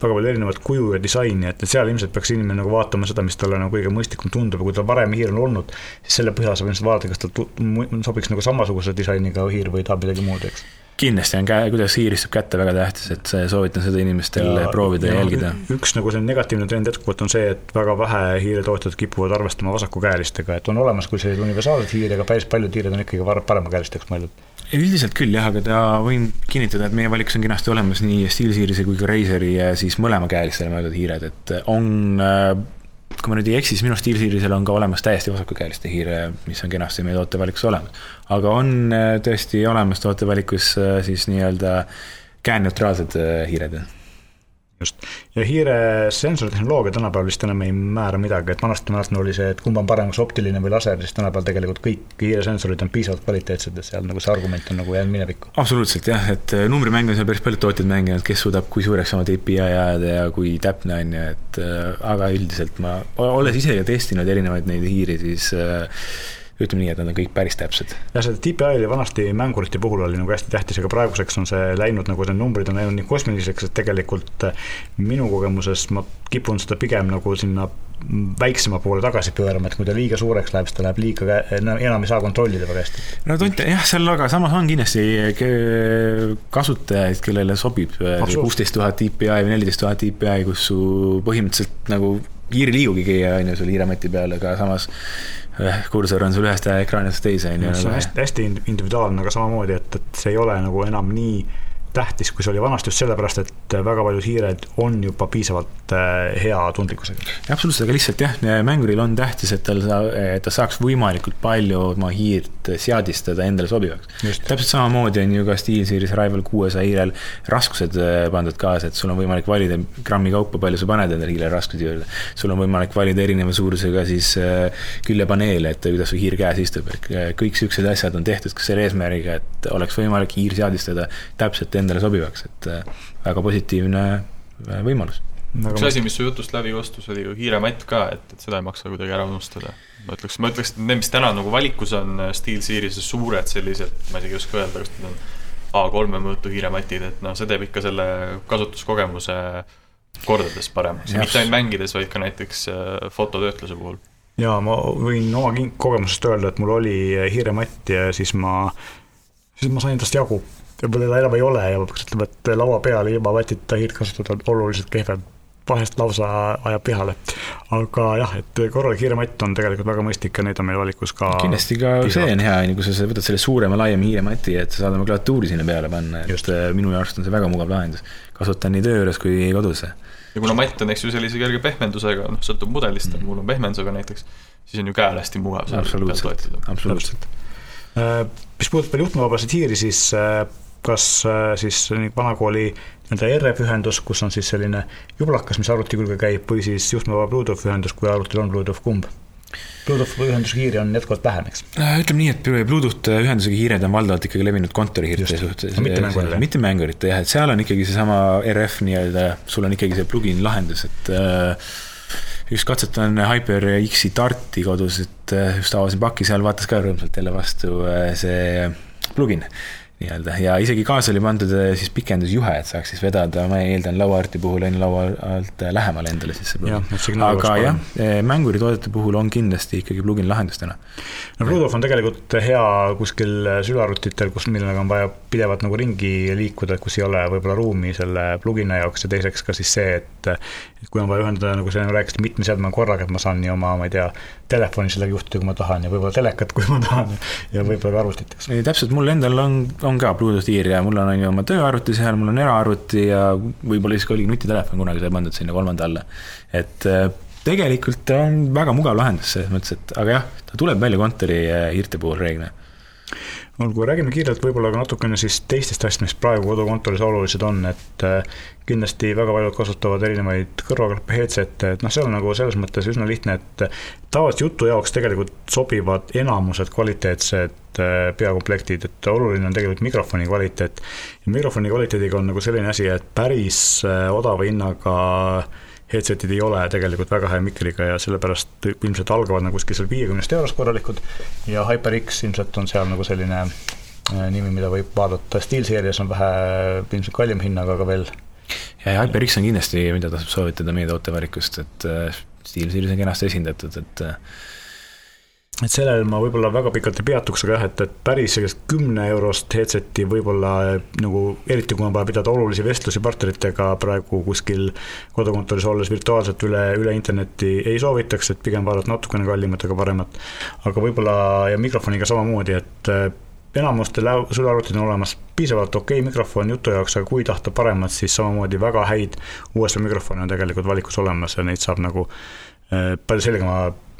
väga palju erinevat kuju ja disaini, et seal ilmselt peaks inimene nagu vaatama seda, mis talle nagu kõige mõistlikum tundub ja kui tal varem hiir on olnud, siis selle põhjal saab ilmselt vaadata, kas tal sobiks nagu samasuguse disainiga hiir või tahab midagi muud, eks kindlasti on käe, kuidas hiir istub kätte väga tähtis, et soovitan seda inimestel ja, proovida ja, ja jälgida. üks nagu selline negatiivne trend jätkuvalt on see, et väga vähe hiiretootjad kipuvad arvestama vasakukäelistega, et on olemas küll selliseid universaalseid hiire, aga päris paljud hiired on ikkagi paremakäelisteks mõeldud. üldiselt küll jah, aga ta võin kinnitada, et meie valikus on kenasti olemas nii SteelSeries'i kui ka Razeri ja siis mõlemakäelistele mõeldud hiired, et on äh, kui ma nüüd ei eksi, siis minu SteelSeriesel on ka olemas täiesti vasakukäeliste hiire, mis on kenasti meie tootevalikus olemas. aga on äh, tõesti olemas tootevalikus äh, siis nii-öelda käeneutraalsed äh, hiired just, ja hiire sensoritehnoloogia tänapäeval vist enam ei määra midagi, et vanasti mäletan, oli see, et kumb on parem, kas optiline või laser, siis tänapäeval tegelikult kõik hiiresensorid on piisavalt kvaliteetsed ja seal nagu see argument on nagu jäänud minevikku. absoluutselt jah, et äh, numbrimänge on seal päris paljud tootjad mänginud, kes suudab, kui suureks oma DPI ajada ja kui täpne on ju, et äh, aga üldiselt ma, olles ise testinud erinevaid neid hiiri, siis äh, ütleme nii, et nad on kõik päris täpsed. jah, see DPI oli vanasti mängurite puhul oli nagu hästi tähtis, aga praeguseks on see läinud nagu need numbrid on läinud nii kosmiliseks, et tegelikult eh, minu kogemuses ma kipun seda pigem nagu sinna väiksema poole tagasi pöörama, et kui ta liiga suureks läheb, siis ta läheb liiga, enam ei saa kontrollida väga hästi. no tont, jah, seal aga samas on kindlasti kasutajaid, kellele sobib kuusteist tuhat DPI või neliteist tuhat DPI, kus su põhimõtteliselt nagu hiir ei liigugigi, on ju, sul hiiremati peal, aga samas kursor on sul ühest ekraanist teise, on ju. see on hästi, hästi individuaalne, aga samamoodi, et, et see ei ole nagu enam nii tähtis, kui see oli vanasti just sellepärast, et väga paljud hiired on juba piisavalt äh, hea tundlikkusega. absoluutselt, aga lihtsalt jah, mänguril on tähtis, et tal et ta saaks võimalikult palju oma hiirt seadistada endale sobivaks. täpselt samamoodi on ju ka SteelSeries Rival kuuesaja hiirel raskused äh, pandud kaasa, et sul on võimalik valida grammi kaupa, palju sa paned endale hiire raskuse juurde. sul on võimalik valida erineva suurusega siis äh, küljepaneele, et kuidas su hiir käes istub, et kõik siuksed asjad on tehtud ka selle eesmärgiga, et oleks võimalik hiir seadistada täpselt endale sobivaks, et äh, väga positiivne äh, võimalus. üks asi, mis su jutust läbi kostus, oli ju hiirematt ka, et, et seda ei maksa kuidagi ära unustada. ma ütleks, ma ütleks, et need, mis täna nagu valikus on äh, SteelSeries'is suured sellised, ma isegi ei oska öelda, kas need on A3 mõõtu hiirematid, et noh, see teeb ikka selle kasutuskogemuse kordades paremaks, mitte ainult mängides, vaid ka näiteks fototöötluse puhul jaa, ma võin oma kogemusest öelda, et mul oli hiirematt ja siis ma, siis ma sain tast jagu võib-olla teda enam ei ole ja peaks ütlema, et laua peal ilma vatita hiirt kasutada on oluliselt kehvem vahest lausa ajab pihale. aga jah, et korralik hiirematt on tegelikult väga mõistlik ja neid on meil valikus ka. kindlasti ka see on hea, on ju, kui sa võtad selle suurema, laiema hiiremati, et sa saad oma klaviatuuri sinna peale panna, et Just. Äh, minu arust on see väga mugav lahendus. kasutan nii töö juures kui kodus. ja kuna matt on, eks ju, sellise kerge pehmendusega, noh, sõltub mudelist mm., mul on pehmendusega näiteks, siis on ju käel hästi mugav. absoluutselt, absoluutselt. Äh, mis puudutab veel juhtmevabasid hiiri, siis äh, kas äh, siis vanakooli nii-öelda RF-ühendus, kus on siis selline jublakas, mis arvuti külge käib, või siis juhtmevaba Bluetooth ühendus, kui arvutil on Bluetooth, kumb? Bluetooth ühenduse kiire on jätkuvalt vähem, eks? Äh, ütleme nii, et Bluetooth ühendusega hiired on valdavalt ikkagi levinud kontorihiirte suhtes. mitte mängurite. mitte mängurite jah, et seal on ikkagi seesama RF nii-öelda, sul on ikkagi see plugin lahendus, et äh, just katsetan HyperX-i Darti kodus, et just avasin paki, seal vaatas ka rõõmsalt jälle vastu see plugin nii-öelda ja isegi kaasa oli pandud siis pikendusjuhe, et saaks siis vedada, ma eeldan, lauaarti puhul on ju laua alt äh, lähemale endale plugin. aga jah, äh, mänguritoodete puhul on kindlasti ikkagi plugin lahendus täna. no Bluetooth on tegelikult hea kuskil sülearvutitel, kus, millega on vaja pidevalt nagu ringi liikuda, kus ei ole võib-olla ruumi selle plugini jaoks ja teiseks ka siis see, et et kui on vaja ühendada, nagu sa rääkisid, mitme seadme korraga, et ma saan nii oma, ma ei tea, telefoni sellega juhtida, kui ma tahan ja võib-olla telekat, kui ma tahan ja võib-olla ka arvutit, eks. täpselt, mul endal on, on ka Bluetooth hiir ja mul on, on ju oma tööarvuti seal, mul on eraarvuti ja võib-olla isegi oligi nutitelefon kunagi sai pandud sinna kolmanda alla. et äh, tegelikult on väga mugav lahendus selles mõttes, et aga jah, ta tuleb välja kontori äh, puhul reeglina olgu, räägime kiirelt võib-olla ka natukene siis teistest asjadest, mis praegu kodukontoris olulised on, et äh, kindlasti väga paljud kasutavad erinevaid kõrvaklappe, headset'e, et noh, see on nagu selles mõttes üsna lihtne, et tavaliselt jutu jaoks tegelikult sobivad enamused kvaliteetsed äh, peakomplektid, et oluline on tegelikult mikrofoni kvaliteet. mikrofoni kvaliteediga on nagu selline asi, et päris äh, odava hinnaga headset'id ei ole tegelikult väga hea mikriga ja sellepärast ilmselt algavad nagu kuskil seal viiekümnest eurost korralikud ja HyperX ilmselt on seal nagu selline äh, nimi, mida võib vaadata, SteelSeries on vähe ilmselt kallima hinnaga, aga veel. ja, ja HyperX on kindlasti, mida tasub soovitada meie tootevalikust, et äh, SteelSeries on kenasti esindatud, et äh, et sellel ma võib-olla väga pikalt ei peatuks, aga jah, et, et päris sellist kümne eurost headset'i võib-olla nagu, eriti kui on vaja pidada olulisi vestlusi partneritega praegu kuskil kodukontoris olles virtuaalselt üle, üle interneti ei soovitaks, et pigem vaadata natukene kallimat, aga paremat. aga võib-olla ja mikrofoniga samamoodi, et äh, enamustel sülearvutid on olemas piisavalt okei okay mikrofon jutu jaoks, aga kui tahta paremat, siis samamoodi väga häid USB mikrofone on tegelikult valikus olemas ja neid saab nagu palju selgema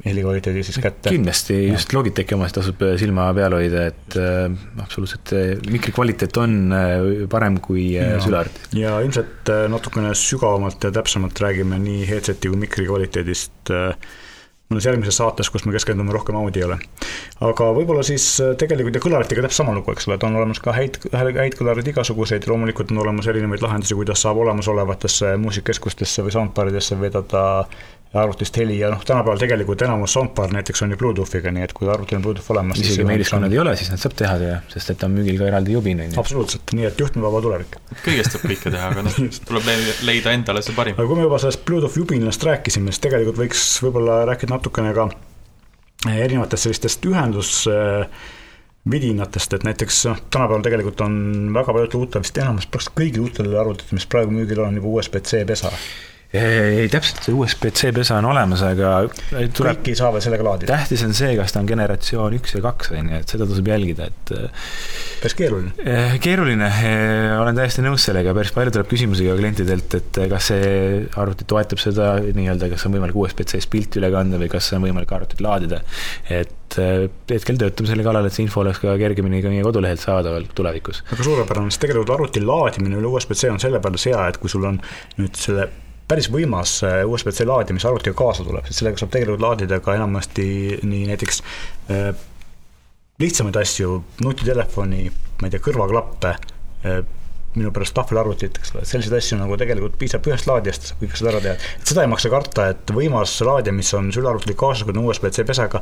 helikvaliteedi siis kätte. kindlasti, just Logitechi omast tasub äh, silma peal hoida, et äh, absoluutselt äh, mikri kvaliteet on äh, parem kui äh, sülearvuti. ja ilmselt äh, natukene sügavamalt ja täpsemalt räägime nii headset'i kui mikri kvaliteedist äh, mõnes järgmises saates, kus me keskendume rohkem audiole. aga võib-olla siis äh, tegelikult ja kõlaritega täpselt sama lugu, eks ole, et on olemas ka häid, häid kõlareid igasuguseid, loomulikult on olemas erinevaid lahendusi, kuidas saab olemasolevatesse muusikakeskustesse või soundbaridesse vedada arvutist heli ja noh, tänapäeval tegelikult enamus soundbar näiteks on ju Bluetoothiga, nii et kui arvutil on Bluetooth olemas. isegi meeliskonnad ei ole, siis nad saab teha ju, sest et on müügil ka eraldi jubin, on ju. absoluutselt, nii et juhtmevaba tulevik. kõigest saab kõike teha, aga noh, tuleb leida endale see parim. aga kui me juba sellest Bluetooth jubinast rääkisime, siis tegelikult võiks võib-olla rääkida natukene ka erinevatest sellistest ühendus vidinatest, et näiteks noh, tänapäeval tegelikult on väga paljudel uutel, vist enamus, praktiliselt kõigil uutel arvutitel, mis praegu müügil on, juba USB-C pesa ei, täpselt, see USB-C pesa on olemas, aga tuleb, kõik ei saa veel sellega laadida. tähtis on see, kas ta on generatsioon üks või kaks, on ju, et seda tasub jälgida, et päris keeruline. Eh, keeruline, eh, olen täiesti nõus sellega, päris palju tuleb küsimusi ka klientidelt, et kas see arvuti toetab seda nii-öelda, kas on võimalik USB-C-st pilti üle kanda või kas on võimalik arvutit laadida. et eh, hetkel töötame selle kallal, et see info oleks ka kergemini ka meie kodulehelt saadaval tulevikus. väga suurepärane, sest tegelikult arvuti laadimine üle USB-C on selle peale hea, et kui sul on nüüd selle päris võimas äh, USB-C laadija, mis arvutiga kaasa tuleb, sest sellega saab tegelikult laadida ka enamasti nii näiteks äh, lihtsamaid asju, nutitelefoni, ma ei tea, kõrvaklappe äh,, minu pärast tahvelarvutit, eks ole, selliseid asju nagu tegelikult piisab ühest laadijast, kõik seda ära teha. et seda ei maksa karta, et võimas laadija, mis on sülearvutil kaasas, kui on USB-C pesaga,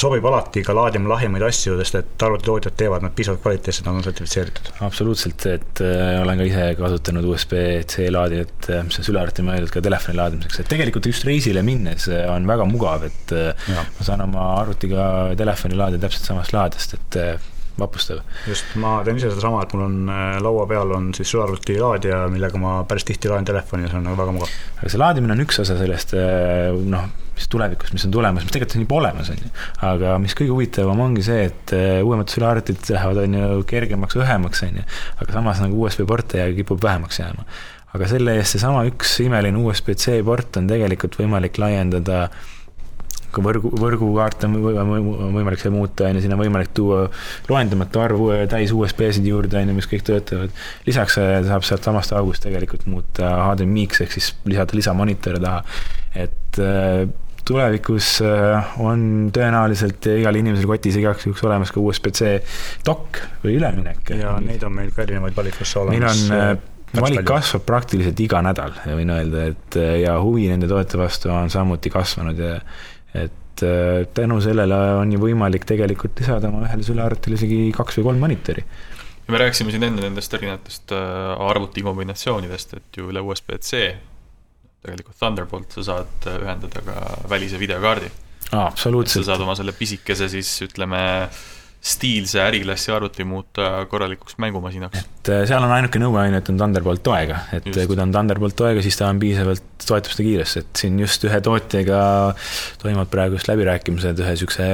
sobib alati ka laadima lahjemaid asju, sest et arvutitootjad teevad nad piisavalt kvaliteetsed, nad on sertifitseeritud. absoluutselt, et äh, olen ka ise kasutanud USB-C laadijat, äh, mis on sülearvuti mõeldud ka telefoni laadimiseks, et tegelikult just reisile minnes äh, on väga mugav, et äh, ja. ma saan oma arvutiga telefoni laadida täpselt samast laadest, et vapustav. just, ma teen ise sedasama, et mul on äh, laua peal on siis sülearvuti laadija, millega ma päris tihti laen telefoni ja see on nagu väga mugav. aga see laadimine on üks osa sellest äh, noh, mis tulevikus, mis on tulemas, mis tegelikult on juba olemas, on ju. aga mis kõige huvitavam ongi see, et äh, uuemad sülearvutid lähevad, on ju, kergemaks, õhemaks, on ju. aga samas nagu USB porte kipub vähemaks jääma. aga selle eest seesama üks imeline USB-C port on tegelikult võimalik laiendada äh, ka võrgu, võrgukaarte on võimalik seal muuta, on ju, sinna on võimalik tuua loendamatu arv täis USB-sid juurde, on ju, mis kõik töötavad. lisaks äh, saab sealt samast august tegelikult muuta HDMI-ks ehk siis lisada lisamonitore taha, et äh, tulevikus äh, on tõenäoliselt igal inimesel kotis igaks juhuks olemas ka USB-C dokk või üleminek. ja neid on meil ka erinevaid valikusse olemas. meil on valik kasvab praktiliselt iga nädal, võin öelda, et ja huvi nende toodete vastu on samuti kasvanud ja et tänu sellele on ju võimalik tegelikult lisada oma ühele sülearvutile isegi kaks või kolm monitori ja me rääkisime siin enne nendest erinevatest äh, arvuti kombinatsioonidest, et ju üle USB-C tegelikult Thunderbolt sa saad äh, ühendada ka välise videokaardi. absoluutselt. sa saad oma selle pisikese siis ütleme, stiilse äriklassi arvuti muuta korralikuks mängumasinaks. et äh, seal on ainuke nõue ainult on Thunderbolt toega, et just. kui ta on Thunderbolt toega, siis ta on piisavalt toetuste kiirus, et siin just ühe tootjaga toimuvad praegu just läbirääkimised ühe niisuguse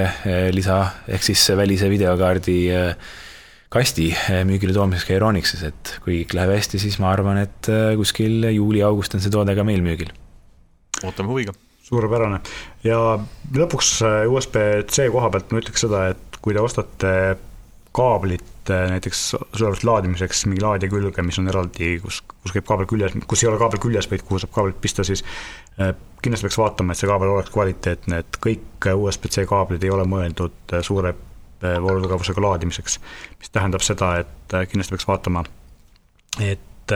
lisa, ehk siis välise videokaardi äh, kasti müügile toomiseks ka Euronixis, et kui kõik läheb hästi, siis ma arvan, et kuskil juuli-august on see toode ka meil müügil. ootame huviga. Suurepärane ja lõpuks eh, USB-C koha pealt ma ütleks seda, et kui te ostate kaablit näiteks sülevat laadimiseks mingi laadija külge, mis on eraldi, kus, kus käib kaabel küljes, kus ei ole kaabel küljes, vaid kuhu saab kaabelit pista, siis kindlasti peaks vaatama, et see kaabel oleks kvaliteetne, et kõik USB-C kaablid ei ole mõeldud suure voolutugevusega laadimiseks. mis tähendab seda, et kindlasti peaks vaatama, et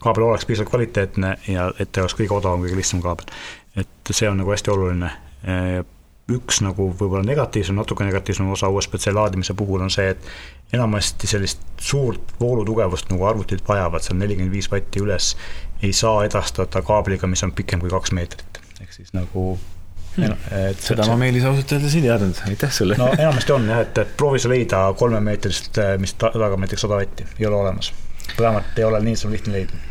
kaabel oleks piisavalt kvaliteetne ja et ta oleks kõige odavam, kõige lihtsam kaabel. Et see on nagu hästi oluline. Äh, üks nagu võib-olla negatiivsem, natuke negatiivsem osa USB-C laadimise puhul on see, et enamasti sellist suurt voolutugevust nagu arvutid vajavad, seal nelikümmend viis vatti üles, ei saa edastada kaabliga, mis on pikem kui kaks meetrit. ehk siis nagu et seda ma Meelis ausalt öeldes ei teadnud, aitäh sulle. no enamasti on jah, et, et proovi sa leida kolmemeetrist, eh, mis tagab näiteks sada vatti, ei ole olemas. vähemalt ei ole nii lihtne leida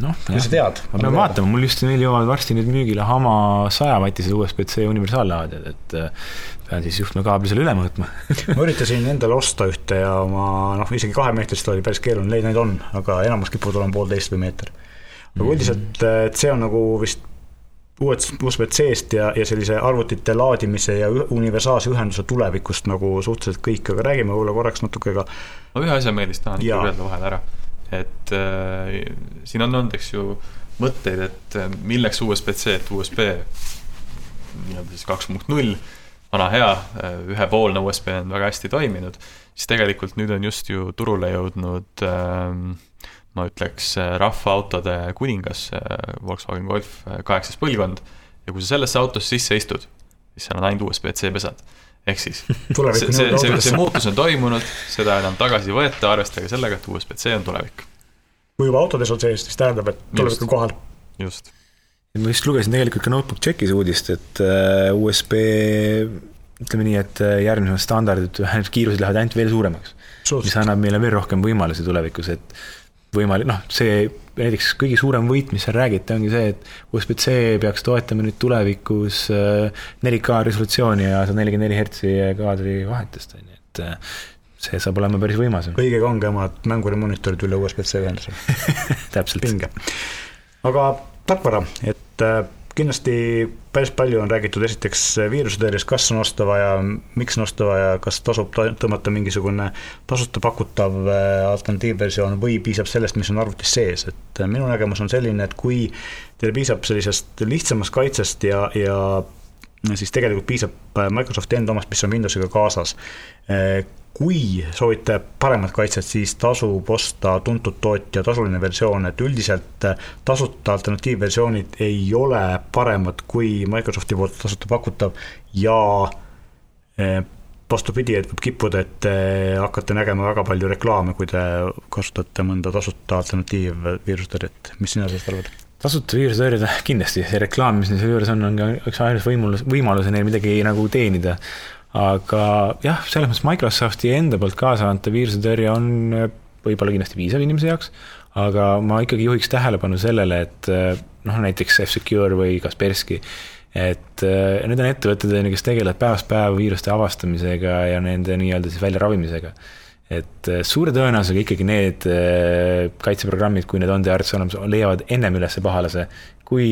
noh, kui sa tead. ma pean vaatama, mul just meil jõuavad varsti nüüd müügile Hama sajavatised USB-C universaallaadijad, et eh, pean siis juhtmekaabli selle üle mõõtma ma üritasin endale osta ühte ja ma noh, isegi kahemeetrist oli päris keeruline neid on, aga enamus kipuvad olema poolteist või meeter. aga mhm. üldiselt mm -hmm. see on nagu vist USB-C-st ja, ja sellise arvutite laadimise ja universaalse ühenduse tulevikust nagu suhteliselt kõik, aga räägime võib-olla korraks natuke ka. ma ühe asja, Meelis, tahan ikka öelda vahele ära, et äh, siin on olnud, eks ju, mõtteid, et äh, milleks USB-C, et USB nii-öelda siis kaks punkt null, vana hea, äh, ühepoolne USB on väga hästi toiminud, siis tegelikult nüüd on just ju turule jõudnud äh, ma ütleks, äh, rahvaautode kuningas, äh, Volkswagen Golf kaheksas põlvkond, ja kui sa sellesse autosse sisse istud, siis seal on ainult USB-C pesad. Ehk siis see, see, see, see muutus on toimunud, seda enam tagasi ei võeta, arvestage sellega, et USB-C on tulevik. kui juba autodes on sees, siis tähendab, et tulevik on kohal. just. ma just lugesin tegelikult ka Notebook Checkis uudist, et USB ütleme nii, et järgmised standardid, kiirused lähevad ainult veel suuremaks. mis annab meile veel rohkem võimalusi tulevikus, et võimalik, noh, see näiteks kõige suurem võit, mis seal räägiti, ongi see, et USB-C peaks toetama nüüd tulevikus 4K äh, resolutsiooni ja sada nelikümmend neli hertsi kaadri vahetust, on ju, et äh, see saab olema päris võimas. kõige kangemad mängurimoniitorid üle USB-C ühenduse täpselt. pinge. aga tarkvara, et äh, kindlasti päris palju on räägitud esiteks viirusetõrjest, kas on osta vaja, miks on osta vaja, kas tasub tõmmata mingisugune tasuta pakutav äh, alternatiivversioon või piisab sellest, mis on arvutis sees, et äh, minu nägemus on selline, et kui teil piisab sellisest lihtsamast kaitsest ja, ja siis tegelikult piisab äh, Microsofti enda omast, mis on Windowsiga kaasas kui soovite paremat kaitset, siis tasub osta tuntud tootja tasuline versioon, et üldiselt tasuta alternatiivversioonid ei ole paremad kui Microsofti poolt tasuta pakutav ja eh, vastupidi, et võib kippuda, et te hakkate nägema väga palju reklaame, kui te kasutate mõnda tasuta alternatiivviirusetõrjet, mis sina sellest arvad? tasuta viirusetõrjed, kindlasti, see reklaam, mis neil selle juures on, on ka üks ainus võimalus, võimalus neil midagi nagu teenida aga jah, selles mõttes Microsofti enda poolt kaasa antav viirusetõrje on äh, võib-olla kindlasti piisav inimese jaoks, aga ma ikkagi juhiks tähelepanu sellele, et äh, noh, näiteks F-Secure või Kaspersky, et äh, need on ettevõtted, kes tegelevad päevast päeva viiruste avastamisega ja nende nii-öelda siis väljaravimisega. et suure tõenäosusega ikkagi need kaitseprogrammid, kui need on teie arvates olemas, leiavad ennem üles pahalase, kui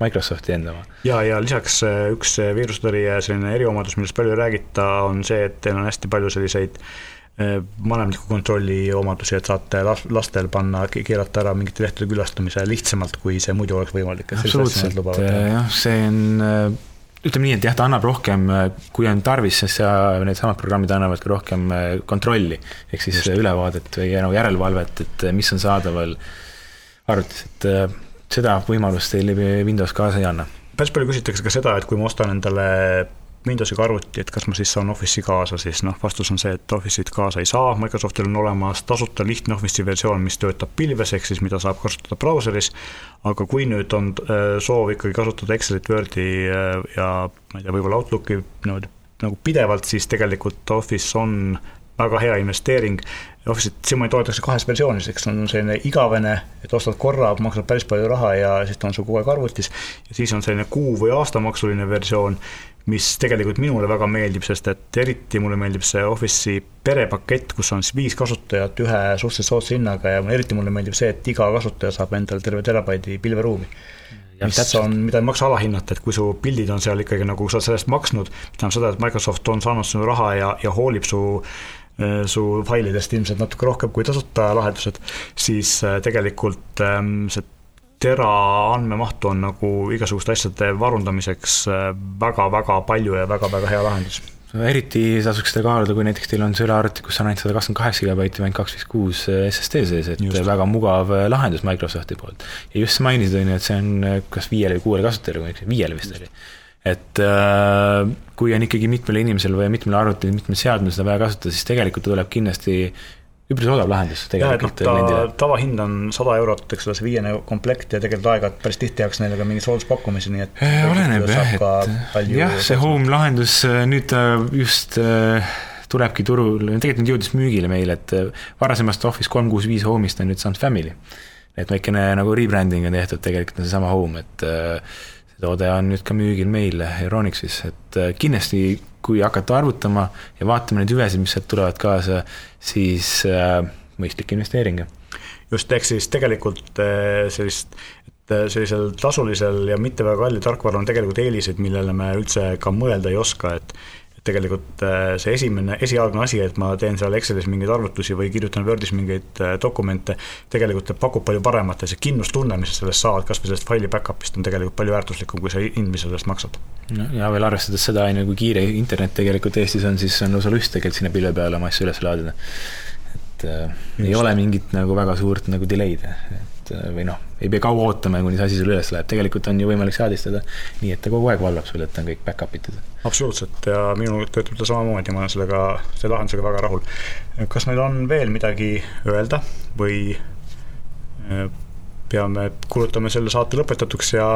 Microsofti enda oma. ja, ja lisaks äh, üks äh, viirusetõrje selline eriomadus, millest palju ei räägita, on see, et teil on hästi palju selliseid äh, vanemliku kontrolli omadusi, et saate lastel panna, keelata ära mingite lehtede külastamise lihtsamalt, kui see muidu oleks võimalik. absoluutselt, jah, see on ütleme nii, et jah, ta annab rohkem, kui on tarvis, siis needsamad programmid annavad ka rohkem kontrolli. ehk siis Just. ülevaadet või nagu järelevalvet, et mis on saadaval arvutis, et seda võimalust teil Windows kaasa ei anna. päris palju küsitakse ka seda, et kui ma ostan endale Windowsiga arvuti, et kas ma siis saan Office'i kaasa, siis noh, vastus on see, et Office'it kaasa ei saa, Microsoftil on olemas tasuta lihtne Office'i versioon, mis töötab pilves, ehk siis mida saab kasutada brauseris, aga kui nüüd on äh, soov ikkagi kasutada Excelit, Wordi äh, ja ma ei tea, võib-olla Outlooki niimoodi nagu pidevalt, siis tegelikult Office on väga hea investeering. Office'it siiamaani toodetakse kahes versioonis, eks on selline igavene, et ostad korra, maksad päris palju raha ja siis ta on sul kogu aeg arvutis. ja siis on selline kuu- või aastamaksuline versioon, mis tegelikult minule väga meeldib, sest et eriti mulle meeldib see Office'i perepakett, kus on siis viis kasutajat ühe suhteliselt soodsa hinnaga ja eriti mulle meeldib see, et iga kasutaja saab endale terve terabaidi pilveruumi mis täpselt. on, mida ei maksa alahinnata, et kui su pildid on seal ikkagi nagu sa sellest maksnud, tähendab seda, et Microsoft on saanud sinu raha ja, ja hoolib su su failidest ilmselt natuke rohkem kui tasuta lahendused, siis äh, tegelikult ähm, see tera andmemahtu on nagu igasuguste asjade varundamiseks väga-väga äh, palju ja väga-väga hea lahendus eriti tasuks seda kaaluda, kui näiteks teil on sülearvuti, kus on ainult sada kakskümmend kaheksa gigabaiti ainult kaks viis kuus SSD sees, et just. väga mugav äh, lahendus Microsofti poolt. ja just sa mainisid, on ju, et see on äh, kas viiele või kuuele kasutajale, viiele vist oli. Et äh, kui on ikkagi mitmel inimesel või mitmel arvutil, mitmel seadmel seda vaja kasutada, siis tegelikult tuleb kindlasti üpris odav lahendus tegelikult. et noh, ta tavahind on sada eurot, eks ole, see viiene komplekt ja tegelikult aeg-ajalt päris tihti tehakse neile ka mingeid sooduspakkumisi, nii et. oleneb jah, et jah, see home lahendus äh, nüüd just äh, tulebki turul, tegelikult nüüd jõudis müügile meile, et äh, varasemast Office kolm kuus viis Home'ist on nüüd saanud Family. et väikene nagu rebranding on tehtud, tegelikult on seesama Home, et see toode on nüüd ka müügil meil Euronixis, et kindlasti kui hakata arvutama ja vaatama neid hüvesid, mis sealt tulevad kaasa, siis äh, mõistlik investeering. just, ehk siis tegelikult äh, sellist, äh, sellisel tasulisel ja mitte väga kallil tarkvaral on tegelikult eeliseid, millele me üldse ka mõelda ei oska, et tegelikult äh, see esimene, esialgne asi, et ma teen seal Excelis mingeid arvutusi või kirjutan Wordis mingeid äh, dokumente, tegelikult pakub palju paremat ja see kindlustunne, mis sa sellest saad, kas või sellest faili back-up'ist on tegelikult palju väärtuslikum, kui see hind, mis sa sellest maksad. ja veel arvestades seda, on ju, kui kiire internet tegelikult Eestis on, siis on lausa lust tegelikult sinna pilve peale oma asju üles laadida. et äh, ei ole mingit nagu väga suurt nagu delay'd, et äh, või noh, ei pea kaua ootama, kuni see asi sul üles läheb, tegelikult on ju võimalik seadistada nii, et ta kogu aeg valvab sulle, et on kõik back-up itud absoluutselt ja minul töötab ta samamoodi, ma olen sellega, selle lahendusega väga rahul. kas meil on veel midagi öelda või äh, peame, kuulutame selle saate lõpetatuks ja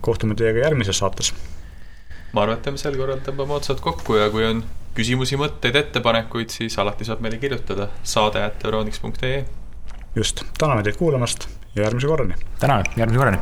kohtume teiega järgmises saates? ma arvan, et teeme sel korral, tõmbame otsad kokku ja kui on küsimusi, mõtteid, ettepanekuid, siis alati saab meile kirjutada saade at euroniks.ee. just, täname teid kuulamast ja järgmise korrani. tänan, järgmise korrani.